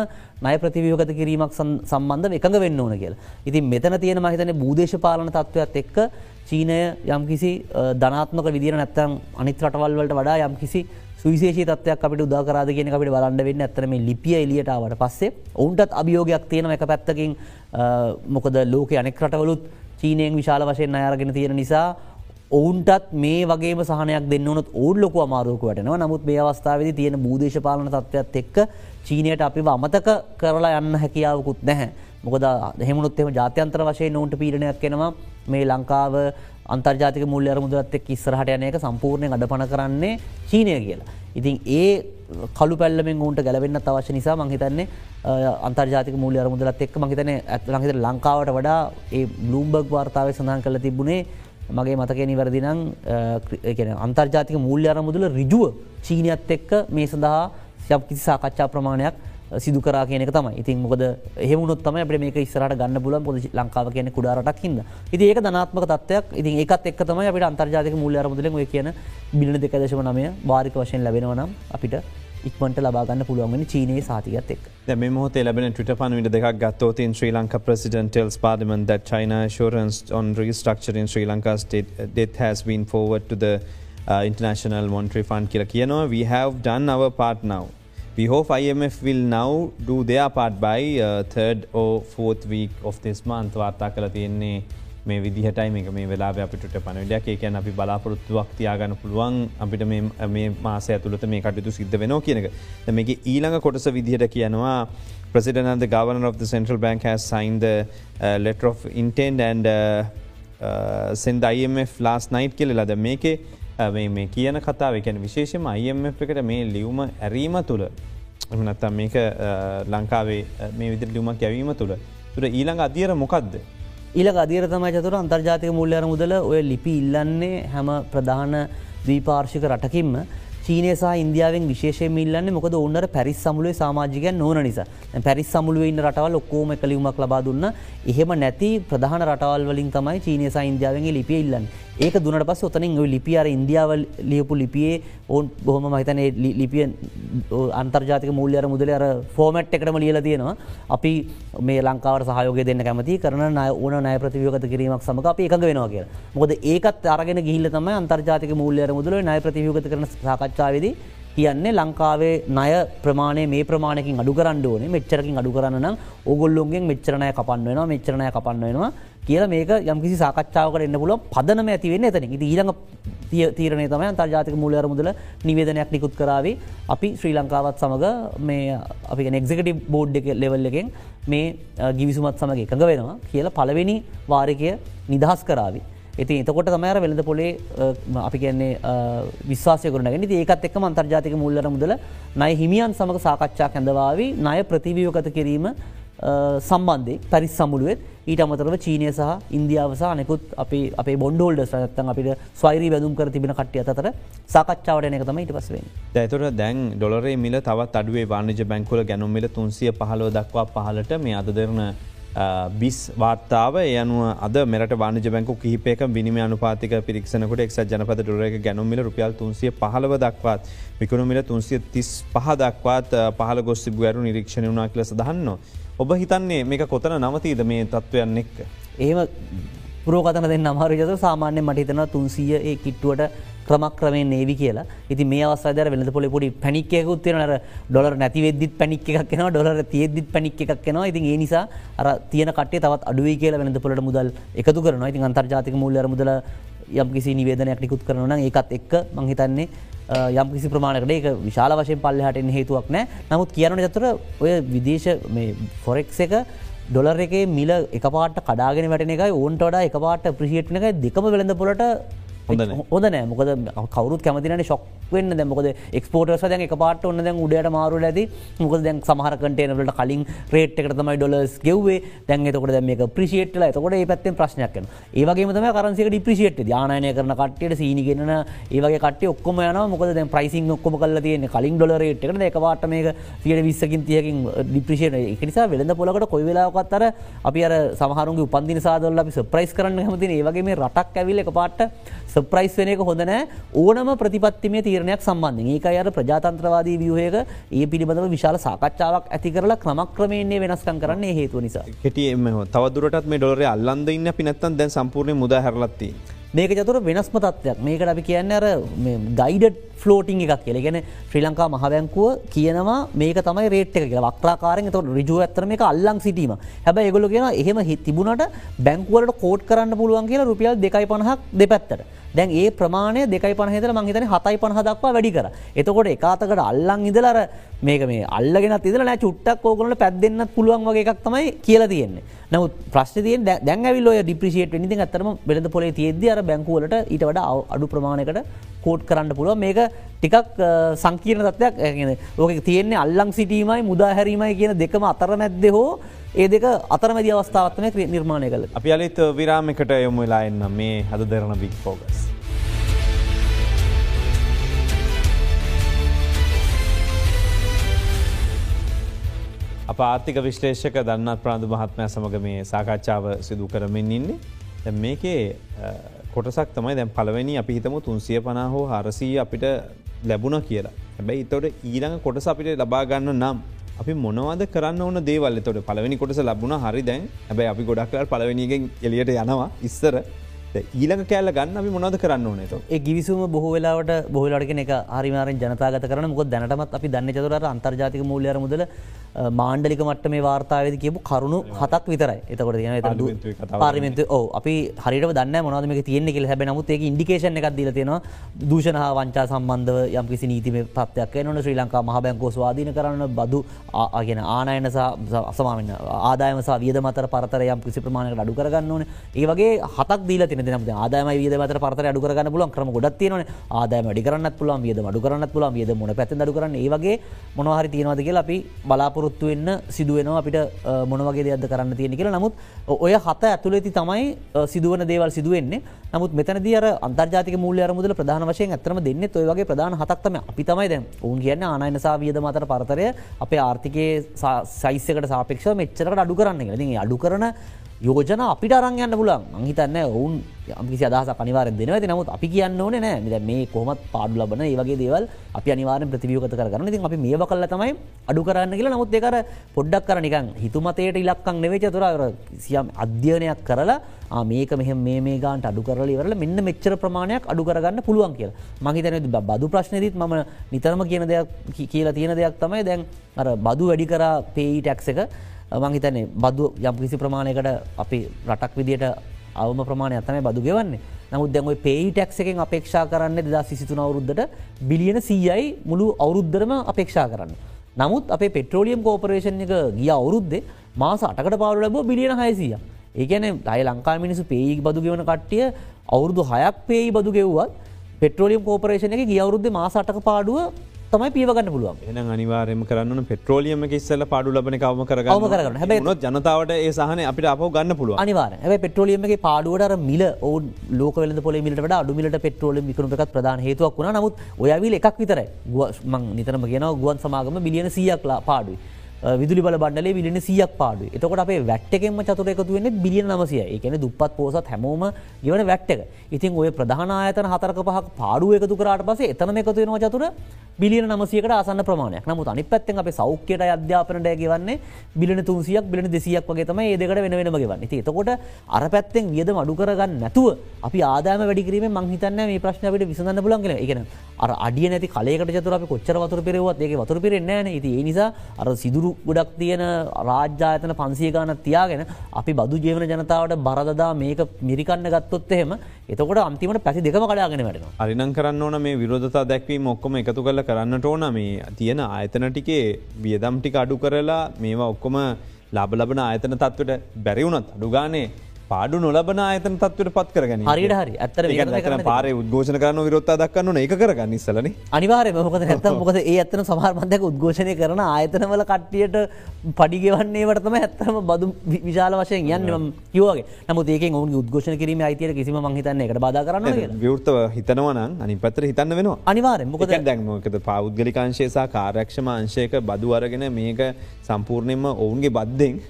නය ප්‍රතිවියෝගත කිරීමක් සම්බන්ධ එකඟ වෙන්න ඕන කියලා. ඉතින් මෙතන තියෙන මහිතන බූදේශ පාලන තත්ත්වයක් එක්ක චීනය යම්කිසි ධනාත්මක විදිර නැත්තම් අනිත් රටවල් වලට වඩා යම්කිසි සුවිශේෂී තත්වයක් අපිට උදාකරාද කියන අපිට බලන්න වෙන්න. ඇතරම ලිපිය එලියටාවට පස්සේ ඔවුන්ටත් අභියෝගයක් තියෙන එක පැත්තකින්. මොකද ලෝක අනෙක් රටවලුත් චීනයෙන් විශාල වශයෙන් අයාරගෙන තියෙන නිසා ඔවුන්ටත් මේ වගේ සහනයක් දෙන්නවනත් ඕල් ලොක අමාරුවකටනවා නමුත් මේ අවස්ථාවද තියෙන බූදේශපාලන තත්ත්වත් එක්ක චීනයට අපි අමතක කරලා යන්න හැකියාවකුත් නැහැ. මොකද හෙමුණුත් එම ජාත්‍යන්තර වශයෙන් නොන්ට පීරණයක් කෙනවා මේ ලංකාව අන්තර්ජාතික මුල්ල අරමුදරත් එක් ඉස්සරහට යන එක සම්පූර්ණය අඩ පන කරන්නේ චීනය කියලා. ඉතින් ඒ කළු පැල්ලමෙන් ඌන්ට ගැලවෙන්න අවශ්‍ය නිසා මංහිතන්නේ අන්තර්ජාතික මූල්‍ය අරමුදලත් එක් මහිතන ඇත් ලහිත ලංකාවට වඩා ඒ බ්ලූම්බර්ග් වාර්තාව සඳහන් කළ තිබුණේ මගේ මතක නිවැරදිනම් අන්තර්ජාතික මූල්‍ය අරමුදල රිජුව චීනයත් එක්ක මේ සඳහා යම් කිසි සාකච්ඡා ප්‍රමාණයක් සිදු කර කියනක තමයි. ඉතින් මොකද එහෙමුණොත් තම අප මේක ඉස්සරට ගන්න පුල පොද ලංකාව කියන කුඩාරටක් හිද ඉති ඒක ධනාත්මක තත්වයක් ඉතින් ඒකත් එක් තම අපට අන්තර්ජාතික මුල්ල අරමුදල ඔය කියන බිලි දෙකදශම නමය වාරික වශයෙන් ලැබෙනවනම් අපිට ඉක්මට ලබාගන්න පුළුවන් චීනයේ සාතිකත් එක් මේ මොහොත ලැබෙන ටට පනවිට දෙක් ගත්තෝත in Sri Lanka President tells Parliament that China assurance on restructure in Sri Lanka state uh, death has been forward to the uh, International Monetary Fund කියලා කියනවා. We have done our part now. We hope IMF will now do their part by uh, third or fourth week of this month. වාර්තා කළ තියෙන්නේ මේ විදිහටයි මේක මේ වෙලා අපිට පණවිඩයක් ඒකැන් අපි බලාපොරොත්තුවක් තියාගන්න පුළුවන් අපිට මේ මාස ඇතුළත මේ කටයුතු සිද්ධ වෙනෝ කියනක මේක ඊළඟ කොටස විදිහට කියනවා President and the Governor of the Central Bank has signed the uh, letter of intent and uh, uh, send the IMF last night කියලලාද මේකේ මේ කියන කතාව එකැන විශේෂම IMF එකට මේ ලියවම ඇරීම තුළ එමනත්තම් මේක ලංකාවේ මේ විදිර ලියුමක් යැවීම තුළ. තුර ඊළඟ අධියර මොකක්ද. ඊල අධීර තමයි චතුර අන්තර්ජාතික මුල්ලයන මුදල ඔය ලිපි ඉල්ලන්නේ හැම ප්‍රධාන දීපාර්ශික රටකින්ම. චීනය සහ ඉන්දියාවෙන් විශේෂය මිල්ලන්නේ මොකද ඔන්නට පැරිස් සමුලේ සමාජිකයන් නොන නිසා. පැරිස් සමුළුව ඉන්න රටවල් ඔක්කෝම කලිවුමක් ලබා දුන්න. එහෙම නැති ප්‍රධාන රටවල් වලින් තමයි චීනය සහ ඉන්දියාවෙන්ගේ ලිපිය ඉල්ලන්න. ඒක දුනට පස් ඔතනින් ඔය ලිපියර ඉන්දියාව ලියපු ලිපියේ ඔවන් බොහොම මහිතන ලිපිය අන්තර්ජාතික මූල්‍යර මුදල අර ෆෝමට් එකටම ලියල තියෙනවා. අපි මේ ලංකාවට සහයෝග දෙන්න කැමති කරන නය ඕන නය ප්‍රතිවියගත කිරීමක් සමඟ අප එකඟ වෙනවා කිය මොකද ඒකත් අරගෙන ගිහිල්ල තම අන්තර්ජාතික මූල්‍යර මුදල නය ප්‍රතිවියගත කරන සාකච්ඡාවදී කියන්නේ ලංකාවේ ණය ප්‍රමාණය මේ ප්‍රමාණකින් අඩු කරන්න ඕනේ. මෙච්චරකින් අඩු කරන්න නම් ඕගොල්ලොන්ගෙන් මෙච්චරණය කපන්න වෙනවා මෙච්චරණය කපන්න වෙනවා කියලා මේක යම්කිසි සාකච්ඡාවකට එන්න පුළුව පදනම ඇතිවෙන්න එතන ඉති ඊළඟ තීරණය තමයි අන්තර්ජාතික මූලයර මුදල නිවේදනයක් නිකුත් කරාවේ අපි ශ්‍රී ලංකාවත් සමඟ මේ අපි එක්සිකටි බෝඩ් එක ලෙවල් එකෙන් මේ ගිවිසුමත් සමඟ එකඟ වෙනවා කියලා පළවෙනි වාරිකය නිදහස් කරාවේ ඉති එතකොට තමර වෙළඳ පොලේ අපි කියන්නේ විශ්වාසය කරනගෙන ඒකත් එක් අන්තර්ජාතික මුල්ලර මුදල නය හිමියන් සමඟ සාකච්ඡා කැඳවාවී. නය ප්‍රතිවියෝකත කිරීම සම්බන්ධය පරිස් සමුළුවත්. ඊට අමතරව චීනය සහ ඉන්දියාවසා අනෙකුත් අපි අපේ බොන්ඩෝල්ඩ සනත්තන් අපිට ස්වෛරී වැදුම් කර තිබෙන කට්ටිය අතර සාකච්ඡාවට එක තම ඊට පස්වෙන් දැතුර දැන් ඩොලරේ මිල තවත් අඩුවේ වාණජ බැංකුල ගැනුම්මිල තුන්සිය පහලෝ දක්වා පහලට මේ අද දෙරන බිස් වාර්තාව යනුව අද මෙරට වාණජ බැංකු කිහිපයක විනිම අනුපාතික පිරික්ෂනකට එක් ජනපත ඩොරක ගැනුමිල රුපියල් තුන්සිය පහලව දක්වාත් විකුණුමිල තුන්සිය තිස් පහ දක්වාත් පහල ගොස්සි බුවරු නිරීක්ෂණ වනා කියල සදහන්න. ඔබ හිතන්නේ මේක කොතන නවතීද මේ තත්ත්වයන් එක්ක. ඒම පුරෝකතන දෙන්න අමාරජත සාමාන්‍ය මටිතන තුන්සිය ඒ කිට්ටුවට ක්‍රමක්‍රමේ නේවි කියලා. ඉති මේ අවස්ථාදර වෙනද පොලි පොඩි පැනික්කයකුත් වෙනර ඩොලර් නැතිවෙදදිත් පැනික් එකක් න ඩොලර තියද්දිත් පැනික් එකක් නවා ඉතින් ඒ නිසා අර තියන කටේ තවත් අඩුවේ කියලා වෙනද පොලට මුදල් එකතු කරන ඉතින් අන්තර්ජාතික මුල්ලර මුදල යම් කිසි නිවේදනයක් නිකුත් කරන ඒකත් එක්ක මංහිතන්නේ යම් කිසි ප්‍රමාණකට ඒක විශාල වශයෙන් පල්ලහට හේතුවක් නෑ. නමුත් කියරන චතුර ඔය විදේශ ෆොරෙක්ස එක ඩොලර එක මිල එකපාට කඩාගෙන වැටන එකයි ඕන්ට වඩා එකපාට ප්‍රිසිට්න එක දෙකම වෙළඳ පොලට හොඳ නෑ. මොකද කවරුත් කැමතින ශොක් වෙන්න. දැමකද එක්ස්පෝටර්ස දැන් එක පාට ඔන්න දැන් උඩට මාරු ඇති. මොකද දැන් සමහර කටේනට කලින් රේට් එකට තමයි ඩොලස් ගෙව්වේ. දැන් එතකොට දැම මේ ප්‍රිසිේට්ල එතකොට ඒ පැත්තෙන් ප්‍රශ්නයක්න ඒවගේ තම කරන්සික ඩිප්‍රිසිේට් යානය කරන කට්ට සීනිගෙන ඒවගේ කට ඔක්කොම යන මොකද දැන් ප්‍රයිසින් ඔක්කොම කල තියෙන කලින් ඩොලරේට් එකට. එක පාට මේක සියට විස්සකින් තියකින් ඩිප්‍රිෂේට එකනිසා වෙළඳ පොලකට කොයි වෙලාවකත්තර අපි අර සමහරුගේ උපන්දින සාදල්ල අපි සප්‍රයිස් කරන්න හමතින ඒවගේ මේ රටක් ඇවිල්ල එක පාට සප්‍රයිස් වෙන එක හොඳනෑ ඕනම ප්‍රතිපත්තිමේ තීරණයක් සම්බන්ධ ඒක අර ප්‍රජාතන්ත්‍රවාදී වියහයක ඒ පිළිබඳව විශාල සාකච්ඡාවක් ඇති කරලා ක්‍රමක්‍රමේන්නේ වෙනස්කම් කරන්නේ හේතු නිසා. කෙටියම තවදුරටත් මේ ඩොලර අල්ලන්ද ඉන්න පිනත්තන් දැන් සම්පූර්ණය මුද හැරලත්ති. මේක චතුර වෙනස්ම තත්වයක් මේකට අපි කියන්න අර ගයිඩ ෆලෝටිං එකක් කියල. ගෙන ශ්‍රී ලංකා මහබැංකුව කියනවා මේක තමයි රේට් එක කියලා. වක්්‍රාකාරෙන් තොට රිජුව ඇත්තර මේක අල්ලං සිටීම. හැබ ඒගොල කියෙන එහෙම හිත් තිබුණට බැංකුවලට කෝට් කරන්න පුළුවන් කියලා රුපියල් දෙකයි පණහක් දෙපැත්තට. දැන් ඒ ප්‍රමාණය දෙකයි පහහිතල මංහිතන හතයි පහ දක්වා වැඩි කර. එතකොට එකතකට අල්ලං ඉදලර මේක මේ අල්ලගෙන ඉදල නෑ චුට්ටක් ඕකනට පැත්දන්න පුළුවන් වගේ එකක් තමයි කියලා තියෙන්නේ. නමුත් ප්‍රශ්තියෙන් දැන්ඇවිල් ඔය ඩිප්‍රිසිේට නිති ඇතරම බෙද පොලේ තියද අර බැංකුවලට ඊට වඩ අඩු ප්‍රමාණයකට කෝට් කරන්න පුළුව මේක ටිකක් සංකීර්ණ තත්වයක් ඕක තියෙන්නේ අල්ලං සිටීමයි මුදාහැරීමයි කියන දෙකම අතර මැද්ද හෝ ඒ දෙක අතරමැදි අවස්ථාවත්ම නිර්මාණය කළ අපි අලිත් විරාමිකට යොමු වෙලා එන්න මේ හද දෙරන බික් ෆෝගස්. අප ආර්ථික විශ්ලේෂක දන්නත් ප්‍රාන්ධ මහත්මය සමඟ මේ සාකච්ඡාව සිදු කරමින් ඉන්නේ. දැ මේකේ කොටසක් තමයි දැන් පලවෙනි අපි හිතම තුන්සිය පනා හෝ හරසී අපිට ලැබුණ කියලා. හැබැයි ඉතොට ඊළඟ කොටස අපිට ලබාගන්න නම් අපි මොනවද කරන්න ඕන දේවල්? තොට පලවෙනි කොටස ලබුණ හරි දැන්. හැබැයි අපි ගොඩක්ලල් පලවෙනිගෙන් එලියට යනවා. ඉස්සර ඊළඟ කෑල්ල ගන්න අපි මොනද කරන්න ඕනේත ඒ ගිවිසුම බොහෝ වෙලාවට බොහලටක එක හරිමාරෙන් ජනතාගත කරන මොක දැනටමත් අපි දන්න චතුර අන්තර්ජාතික මූල්‍යර මුදල මාණ්ඩලික මට්ට මේ වාර්තාවද කියපු කරුණු හතක් විතරයි. එතකොට තියන පාරිමෙන්ත ඕ අපි හරිට දන්න මොනදම තියන්නේ කෙ හැබ නමුත් ඒක ඉන්ඩිකේෂන එකක් දිල තියෙනවා. දූෂණ වංචා සම්බන්ධව යම් කිසි නීතිම තත්යක් නොන ශ්‍රී ලංකා මහ බැංකෝ ස්වාධීන කරන්න බදු ආගෙන ආනයන අසමාමන්න ආදායමසා වියද මතර පරතර යම් කිසි ප්‍රමාණයට අඩු කරගන්න ඕන. ඒවගේ හතක් දීල තින න ආදාම වියද මතර පරතර අඩු කරගන්න පුලන් කරම ගොඩත් තියෙන ආදායම අඩි කරන්න පුලන් වියද අඩු කරන්න පුලන් වියද මොන පැත් අඩු කරන්න. ඒවගේ මොනහරි තියෙනවාද කියලා අපි බලාපොර බලාපොරොත්තු වෙන්න සිදුවෙනවා අපිට මොනවගේ දෙයක්ද කරන්න තියෙන කියලා. නමුත් ඔය හත ඇතුළෙති තමයි සිදුවන දේවල් සිදුවෙන්නේ නමුත් මෙතනදී අර අන්තර්ජාතික මූල්‍ය අරමුදල ප්‍රධාන වශයෙන් ඇත්තම දෙන්නේ ඔය වගේ ප්‍රධාන හතක්තම අපි තමයි දැන් ඔවුන් කියන්න ආනයනසා වියද මතර පරතරය අපේ ආර්ථිකයේ සයිස්සකට සාපක්ෂ මෙච්චරට අඩු කරන්න ති අඩු කරන යෝජන අපිට අරංයන්න පුලන් මහිතන්න ඔවුන් යම්කිසි අදහස අනිවාරෙන් දෙනවති නමුත් අපි කියන්න ඕන නෑ. මේ කොමත් පාඩු ලබන ඒවගේ දේවල් අපි අනිවාරෙන් ප්‍රතිවියෝගත කරන්න ති අපි මේ කල්ල තමයි අඩු කරන්න කියලා. නමුත් දෙකර පොඩ්ඩක් කර නිකන් හිතුමතයට ඉලක්කං නෙවෙච තුර සියම් අධ්‍යයනයක් කරලා මේක මෙහ මේ ගාන්ට අඩු කරලවරල මෙන්න මෙච්චර ප්‍රමාණයක් අඩු කරගන්න පුළුවන් කියලා. මහිතන බදු ප්‍රශ්නයදත් ම නිතරම කියන දෙයක් කියලා තියෙන දෙයක් තමයි දැන් අර බදු වැඩි කර පේයි ටැක්ස එක. මංහිතන්නේ බදු යම් කිසි ප්‍රමාණයකට අපි රටක් විදියට අවම ප්‍රමාණය අතමයි බදු ගෙවන්නේ නමුත් දැන්යි පේයි ටැක්ස එකෙන් අපේක්ෂා කරන්න දෙදා සිසිතුන අවුරුද්ධට බිලියන සීයයි මුළු අවුරුද්ධරම අපේක්ෂා කරන්න. නමුත් අපේ පෙට්‍රෝලියම් කෝපරේෂන් එක ගිය අවුරුද්දේ මාස අටකට පාරු ලැබ බිලියන හයිසිය. ඒකන අයි ලංකා මිනිසු පේයි බදු ගෙවන කට්ටිය අවුරුදු හයක් පේයි බදු ගෙව්වත් පෙට්‍රෝලියම් කෝපරේෂන එක ගිය අවුරුද්ධ මාසටක පාඩුව තමයි පියවගන්න පුළුවන්. එන අනිවාරයම කරන්න පෙට්‍රෝලියම ඉස්සල පාඩු ලබන කවම කරගම කරන හැබ ජනතාවට ඒ සහන අපිට අප ගන්න පුළුව අනිවාර ඇ පෙට්‍රෝලියමගේ පාඩුවට මිල ඔවන් ලෝක පොල මිට අඩුමිට පෙට්‍රෝලියම විකරුපක් ප්‍රධාන හේතුවක් වුණ. නමුත් ඔයවිල් එකක් විතරයි. මං නිතරම ගෙන ගුවන් සමාගම බිලියන සියක්ලා පාඩුයි විදුලි බල බඩලේ විලින සියක් පාඩු එතකොට අපේ වැට්ටකෙන්ම චතුර එකතු වෙන්නේ බිලියන නමසය එකන දුපත් පෝසත් හැමෝම ගෙවන වැට්ටක ඉතින් ඔය ප්‍රධාන ආයතන හතරක පහක් පාඩුව එකතු කරට පසේ එතන එකතු වෙනවා චතුර බිලියන නමසයකට ආසන්න ප්‍රමාණයක්. නමුත් අනි පැත්තෙන් අප සෞඛ්‍යයට අධ්‍යාපනට ගවන්නේ බිලින තුන්සියක් බිලින දෙසියක් වගේ තම ඒදකට වෙන වෙනම ගවන්න. එතකොට අර පැත්තෙන් වියද අඩු කරගන්න නැතුව අපි ආදාම වැඩිකිරීම මංහිතන්න මේ ප්‍රශ්නයට විසඳන්න පුලන් කල එකන අර අඩිය නැති කලේකට චතුර අපි කොච්චර වතුර පෙරවත් ඒක වතුර පෙරෙන්නේ න. ඒ නිසා අර සිදුරු ගොඩක් තියෙන රාජ්‍යායතන පන්සිය ගාන තියාගෙන අපි බදු ජීවන ජනතාවට බරදදා මේක මිරිකන්න ගත්තොත් එහෙම එතකොට අන්තිමට පැසි දෙකම කඩාගෙන වැඩෙන අරිනං කරන්න ඕන මේ විරෝධතා දැක්වීම ඔක්කොම එකතු කල කරන්නට ඕන. මේ තියෙන ආයතන ටිකේ වියදම් ටික අඩු කරලා මේවා ඔක්කොම ලාබලබන ආයතන තත්වට බැරිවුණත් අඩුගානේ පාඩු නොලබන ආයතන තත්වට පත් කරගන හරිට හරි. ඇතර පාර උද්ඝෝෂණ කරන විරොත්තා දක්වන්න එක කරගන්න ඉස්සලන අනිවාරය මොකද නැත මොකද ඒ ඇත්තන සමහර්මන්දක උද්ඝෝෂණය කරන ආයතනවල කට්ටියට පඩිගෙවන්නේ වටතම ඇත්තම බදු විශාල වශයෙන් යන්න කිවගේ නමුත් ඒක ඔවුන් උද්ඝෝෂණ කිරීම අයිතියට කිසිම මහිතන්න එකට බා කරන්න විවෘතව හිතනවන අනි පතර හිතන්න වෙනවා. අනිවාරය මොකද දැන්මකද පෞද්ගලිකාංශේසා කාරක්ෂම අංශයක බදු අරගෙන මේක සම්පූර්ණයෙන්ම ඔවුන්ගේ බද්ධෙන්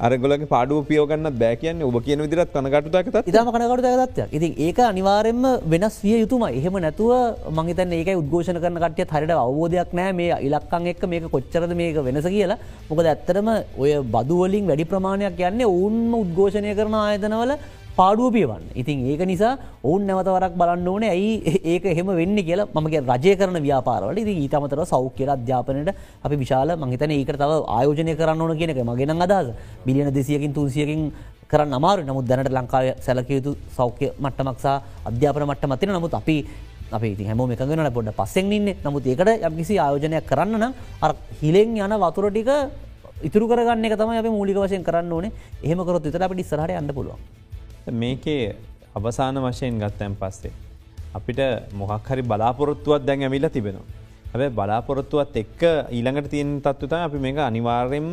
අරගොලගේ පාඩුව පියෝගන්න බෑ කියන්න ඔබ කියන විදිරත් කනකටුතකත ඉතාම කනකට දත්තයක් ඉතින් ඒක අනිවාරෙන්ම වෙනස් විය යුතුම එහෙම නැතුව මංහිතන් ඒක උද්ඝෝෂණ කරන කටිය හරිට අවබෝධයක් නෑ මේ ඉලක්කං එක්ක මේක කොච්චරද මේක වෙනස කියලා. මොකද ඇත්තරම ඔය බදුවලින් වැඩි ප්‍රමාණයක් යන්නේ ඔවුන්ම උද්ඝෝෂණය කරන ආයතනවල පාඩුව පියවන්න. ඉතින් ඒක නිසා ඔවුන් නැවතවරක් බලන්න ඕනේ ඇයි ඒක එහෙම වෙන්න කියලා මගේ රජය කරන ව්‍යාපාරවල ඉති ඊතමතර සෞඛ්‍ය අධ්‍යාපනයට අපි විශාල මහිතන ඒක තව ආයෝජනය කරන්න ඕන කියනක මගෙන අදහස. බිලියන දෙසියකින් තුන්සියකින් කරන්න අමාරු නමුත් දැනට ලංකාව සැලකයුතු සෞඛ්‍ය මට්ටමක්සා අධ්‍යාපන මට්ට මතින නමුත් අපි අපේ ති හැම එකගෙන පොඩ පස්සෙන් ඉන්න. නමුත් ඒකට යම්කිසි ආයෝජනයක් කරන්න නම් අර හිලෙන් යන වතුර ටික ඉතුරු කරගන්න එක තම අප මූලික වශයෙන් කරන්න ඕනේ. එහෙමකරොත් විතර අපිට ඉස්සරහට යන්න පුළුවන්. මේකේ අවසාන වශයෙන් ගත්තැන් පස්සේ. අපිට මොහක්හරි බලාපොරොත්තුවත් දැන් ඇමිල්ල තිබෙනවා. හැබැ බලාපොරොත්තුවත් එක්ක ඊළඟට තියෙන් තත්වත අපි මේක අනිවාර්යෙන්ම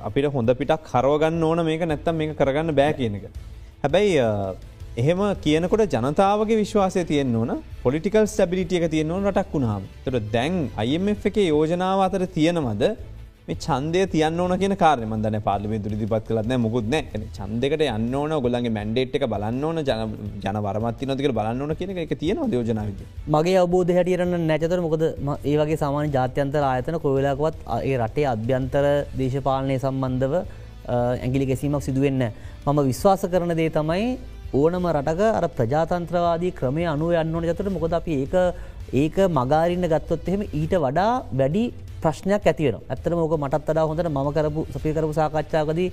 අපිට හොඳ පිටක් කරවගන්න ඕන මේක නැත්තම් මේක කරගන්න බෑ කියන එක. හැබැයි එහෙම කියනකොට ජනතාවගේ විශ්වාසය තියෙන් ඕන පොලිටිකල් ස්ටබිලිටියක තියෙන් ඕන රටක් වුණාම් තොට දැන් IMF එක යෝජනාව අතර තියෙනවද මේ චන්දය තියන්න ඕන කියන කාරය මන්දන පාලිමේ දුරිදිපත් කලත්න මුකුත් නෑ. චන්දකට යන්න ඕන ගොලන්ගේ මැන්ඩේට් එක බලන්න ඕන ජන වරමත්ති නොතික බලන්න ඕන කියන එක තියෙනවා යෝජනාවද මගේ අවබෝධ හැටියරන්න නැචතර මොකද ඒ වගේ සාමාන්‍ය ජාත්‍යන්තර ආයතන කොවෙලාකවත් ඒ රටේ අභ්‍යන්තර දේශපාලනය සම්බන්ධව ඇගිලි ගැසීමක් සිදුවෙන්න මම විශ්වාස කරන දේ තමයි ඕනම රටක අර ප්‍රජාතන්ත්‍රවාදී ක්‍රමය අනුව යන්න ඕන. ජතට මොකද අපි ඒක ඒක මගාරන්න ගත්තොත් එහෙම ඊට වඩා වැඩි ප්‍රශ්නයක් ඇතිවෙන ඇත්තර මොක මටත් වඩා හොඳට ම කරපු සපි කරපු සාකච්ඡාවකදී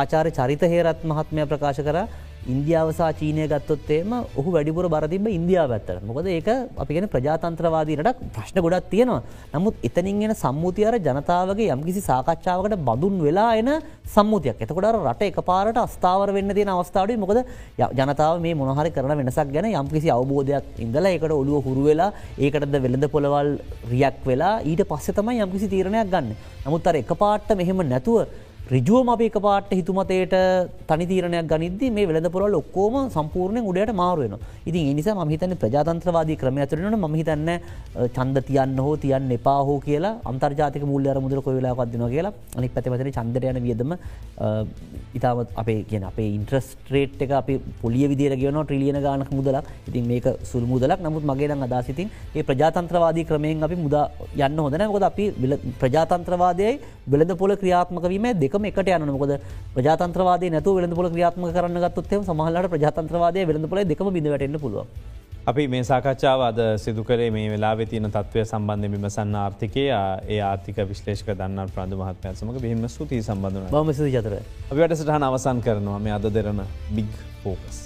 ආචාර චරිත හේරත් මහත්මය ප්‍රකාශ කර. ඉන්දියාවසා චීනය ගත්තොත්තේම ඔහු වැඩිපුර බරතිබ ඉන්දියාව ඇත්තර මොකද ඒක අපිගෙන ප්‍රජාතන්ත්‍රවාදීනට ප්‍රශ්න ගොඩක් තියෙනවා. නමුත් එතනින්ගෙන සම්මුතියර ජනතාවගේ යම්කිසි සාකච්ඡාවකට බදුන් වෙලා එන සම්මුතියක්. එතකොට රට එක පාරට අස්ථාවර වෙන්න තියෙන අවස්ථාවට මොකද ජනතාව මේ මොනහරි කරන වෙනසක් ගැන යම්කිසි අවබෝධයක් ඉඳලා එකට ඔළුව හුරු වෙලා ඒකටද වෙළඳ පොළවල් රියක් වෙලා ඊට පස්සෙ තමයි යම්කිසි තීරණයක් ගන්න. නමුත් අර එක පාට්ට මෙහෙම නැතුව රිජුවම අප එක පාට හිතුමතයට තනි තීරණයක් ගනිද්දි මේ වෙළඳ පොරල් ඔක්කෝම සම්පූර්ණය උඩට මාරුවෙන ඉතින් නිසා මහිතන ප්‍රජාතන්ත්‍රවාදී ක්‍රම ඇතුරෙන මහිතන්න චන්ද තියන්න හෝ තියන්න එපා හෝ කියලා අන්තර්ජාතික මුල්ලර මුදර කොවෙලා පත්දින කියලා අනික් පැතිමතන චන්දරයන වියදම ඉතාවත් අපේ කියන අපේ ඉන්ට්‍රස්ට්‍රේට් එක අපි පොලිය විදිර ගෙන ට්‍රිලියන ගානක මුදලක්. ඉතින් මේක සුල් මුදලක්. නමුත් මගේ න අදාසිතින් ඒ ප්‍රජාතන්ත්‍රවාදී ක්‍රමයෙන් අපි මුදා යන්න හොදන ගොද අපි ප්‍රජාතන්ත්‍රවාදයයි වෙළඳ පොල ක්‍රියාත්මක වීම දෙකම එකට යන මොකද ප්‍රජාතන්ත්‍රවාද නැතු වෙළඳ පොල ක්‍රියාත්ම කරන්න ගත්තොත්තේ සමහලට ප්‍රජාතන්ත්‍රවාදය වෙළඳ පොල දෙකම බිඳවටන්න පුළුව අපි මේ සාකච්ඡාව අද සිදු කරේ මේ වෙලා තියන තත්වය සම්බන්ධ විමසන්න ආර්ථිකය ඒ ආර්ථික විශ්ලේෂක දන්න ප්‍රාධ මහත්මය සමඟ බිහිම සූතිී සම්බඳධන බමසි චතර අපි වැඩසටහන අවසන් කරනවා. මේ අද දෙරන බිග් ෆෝකස්.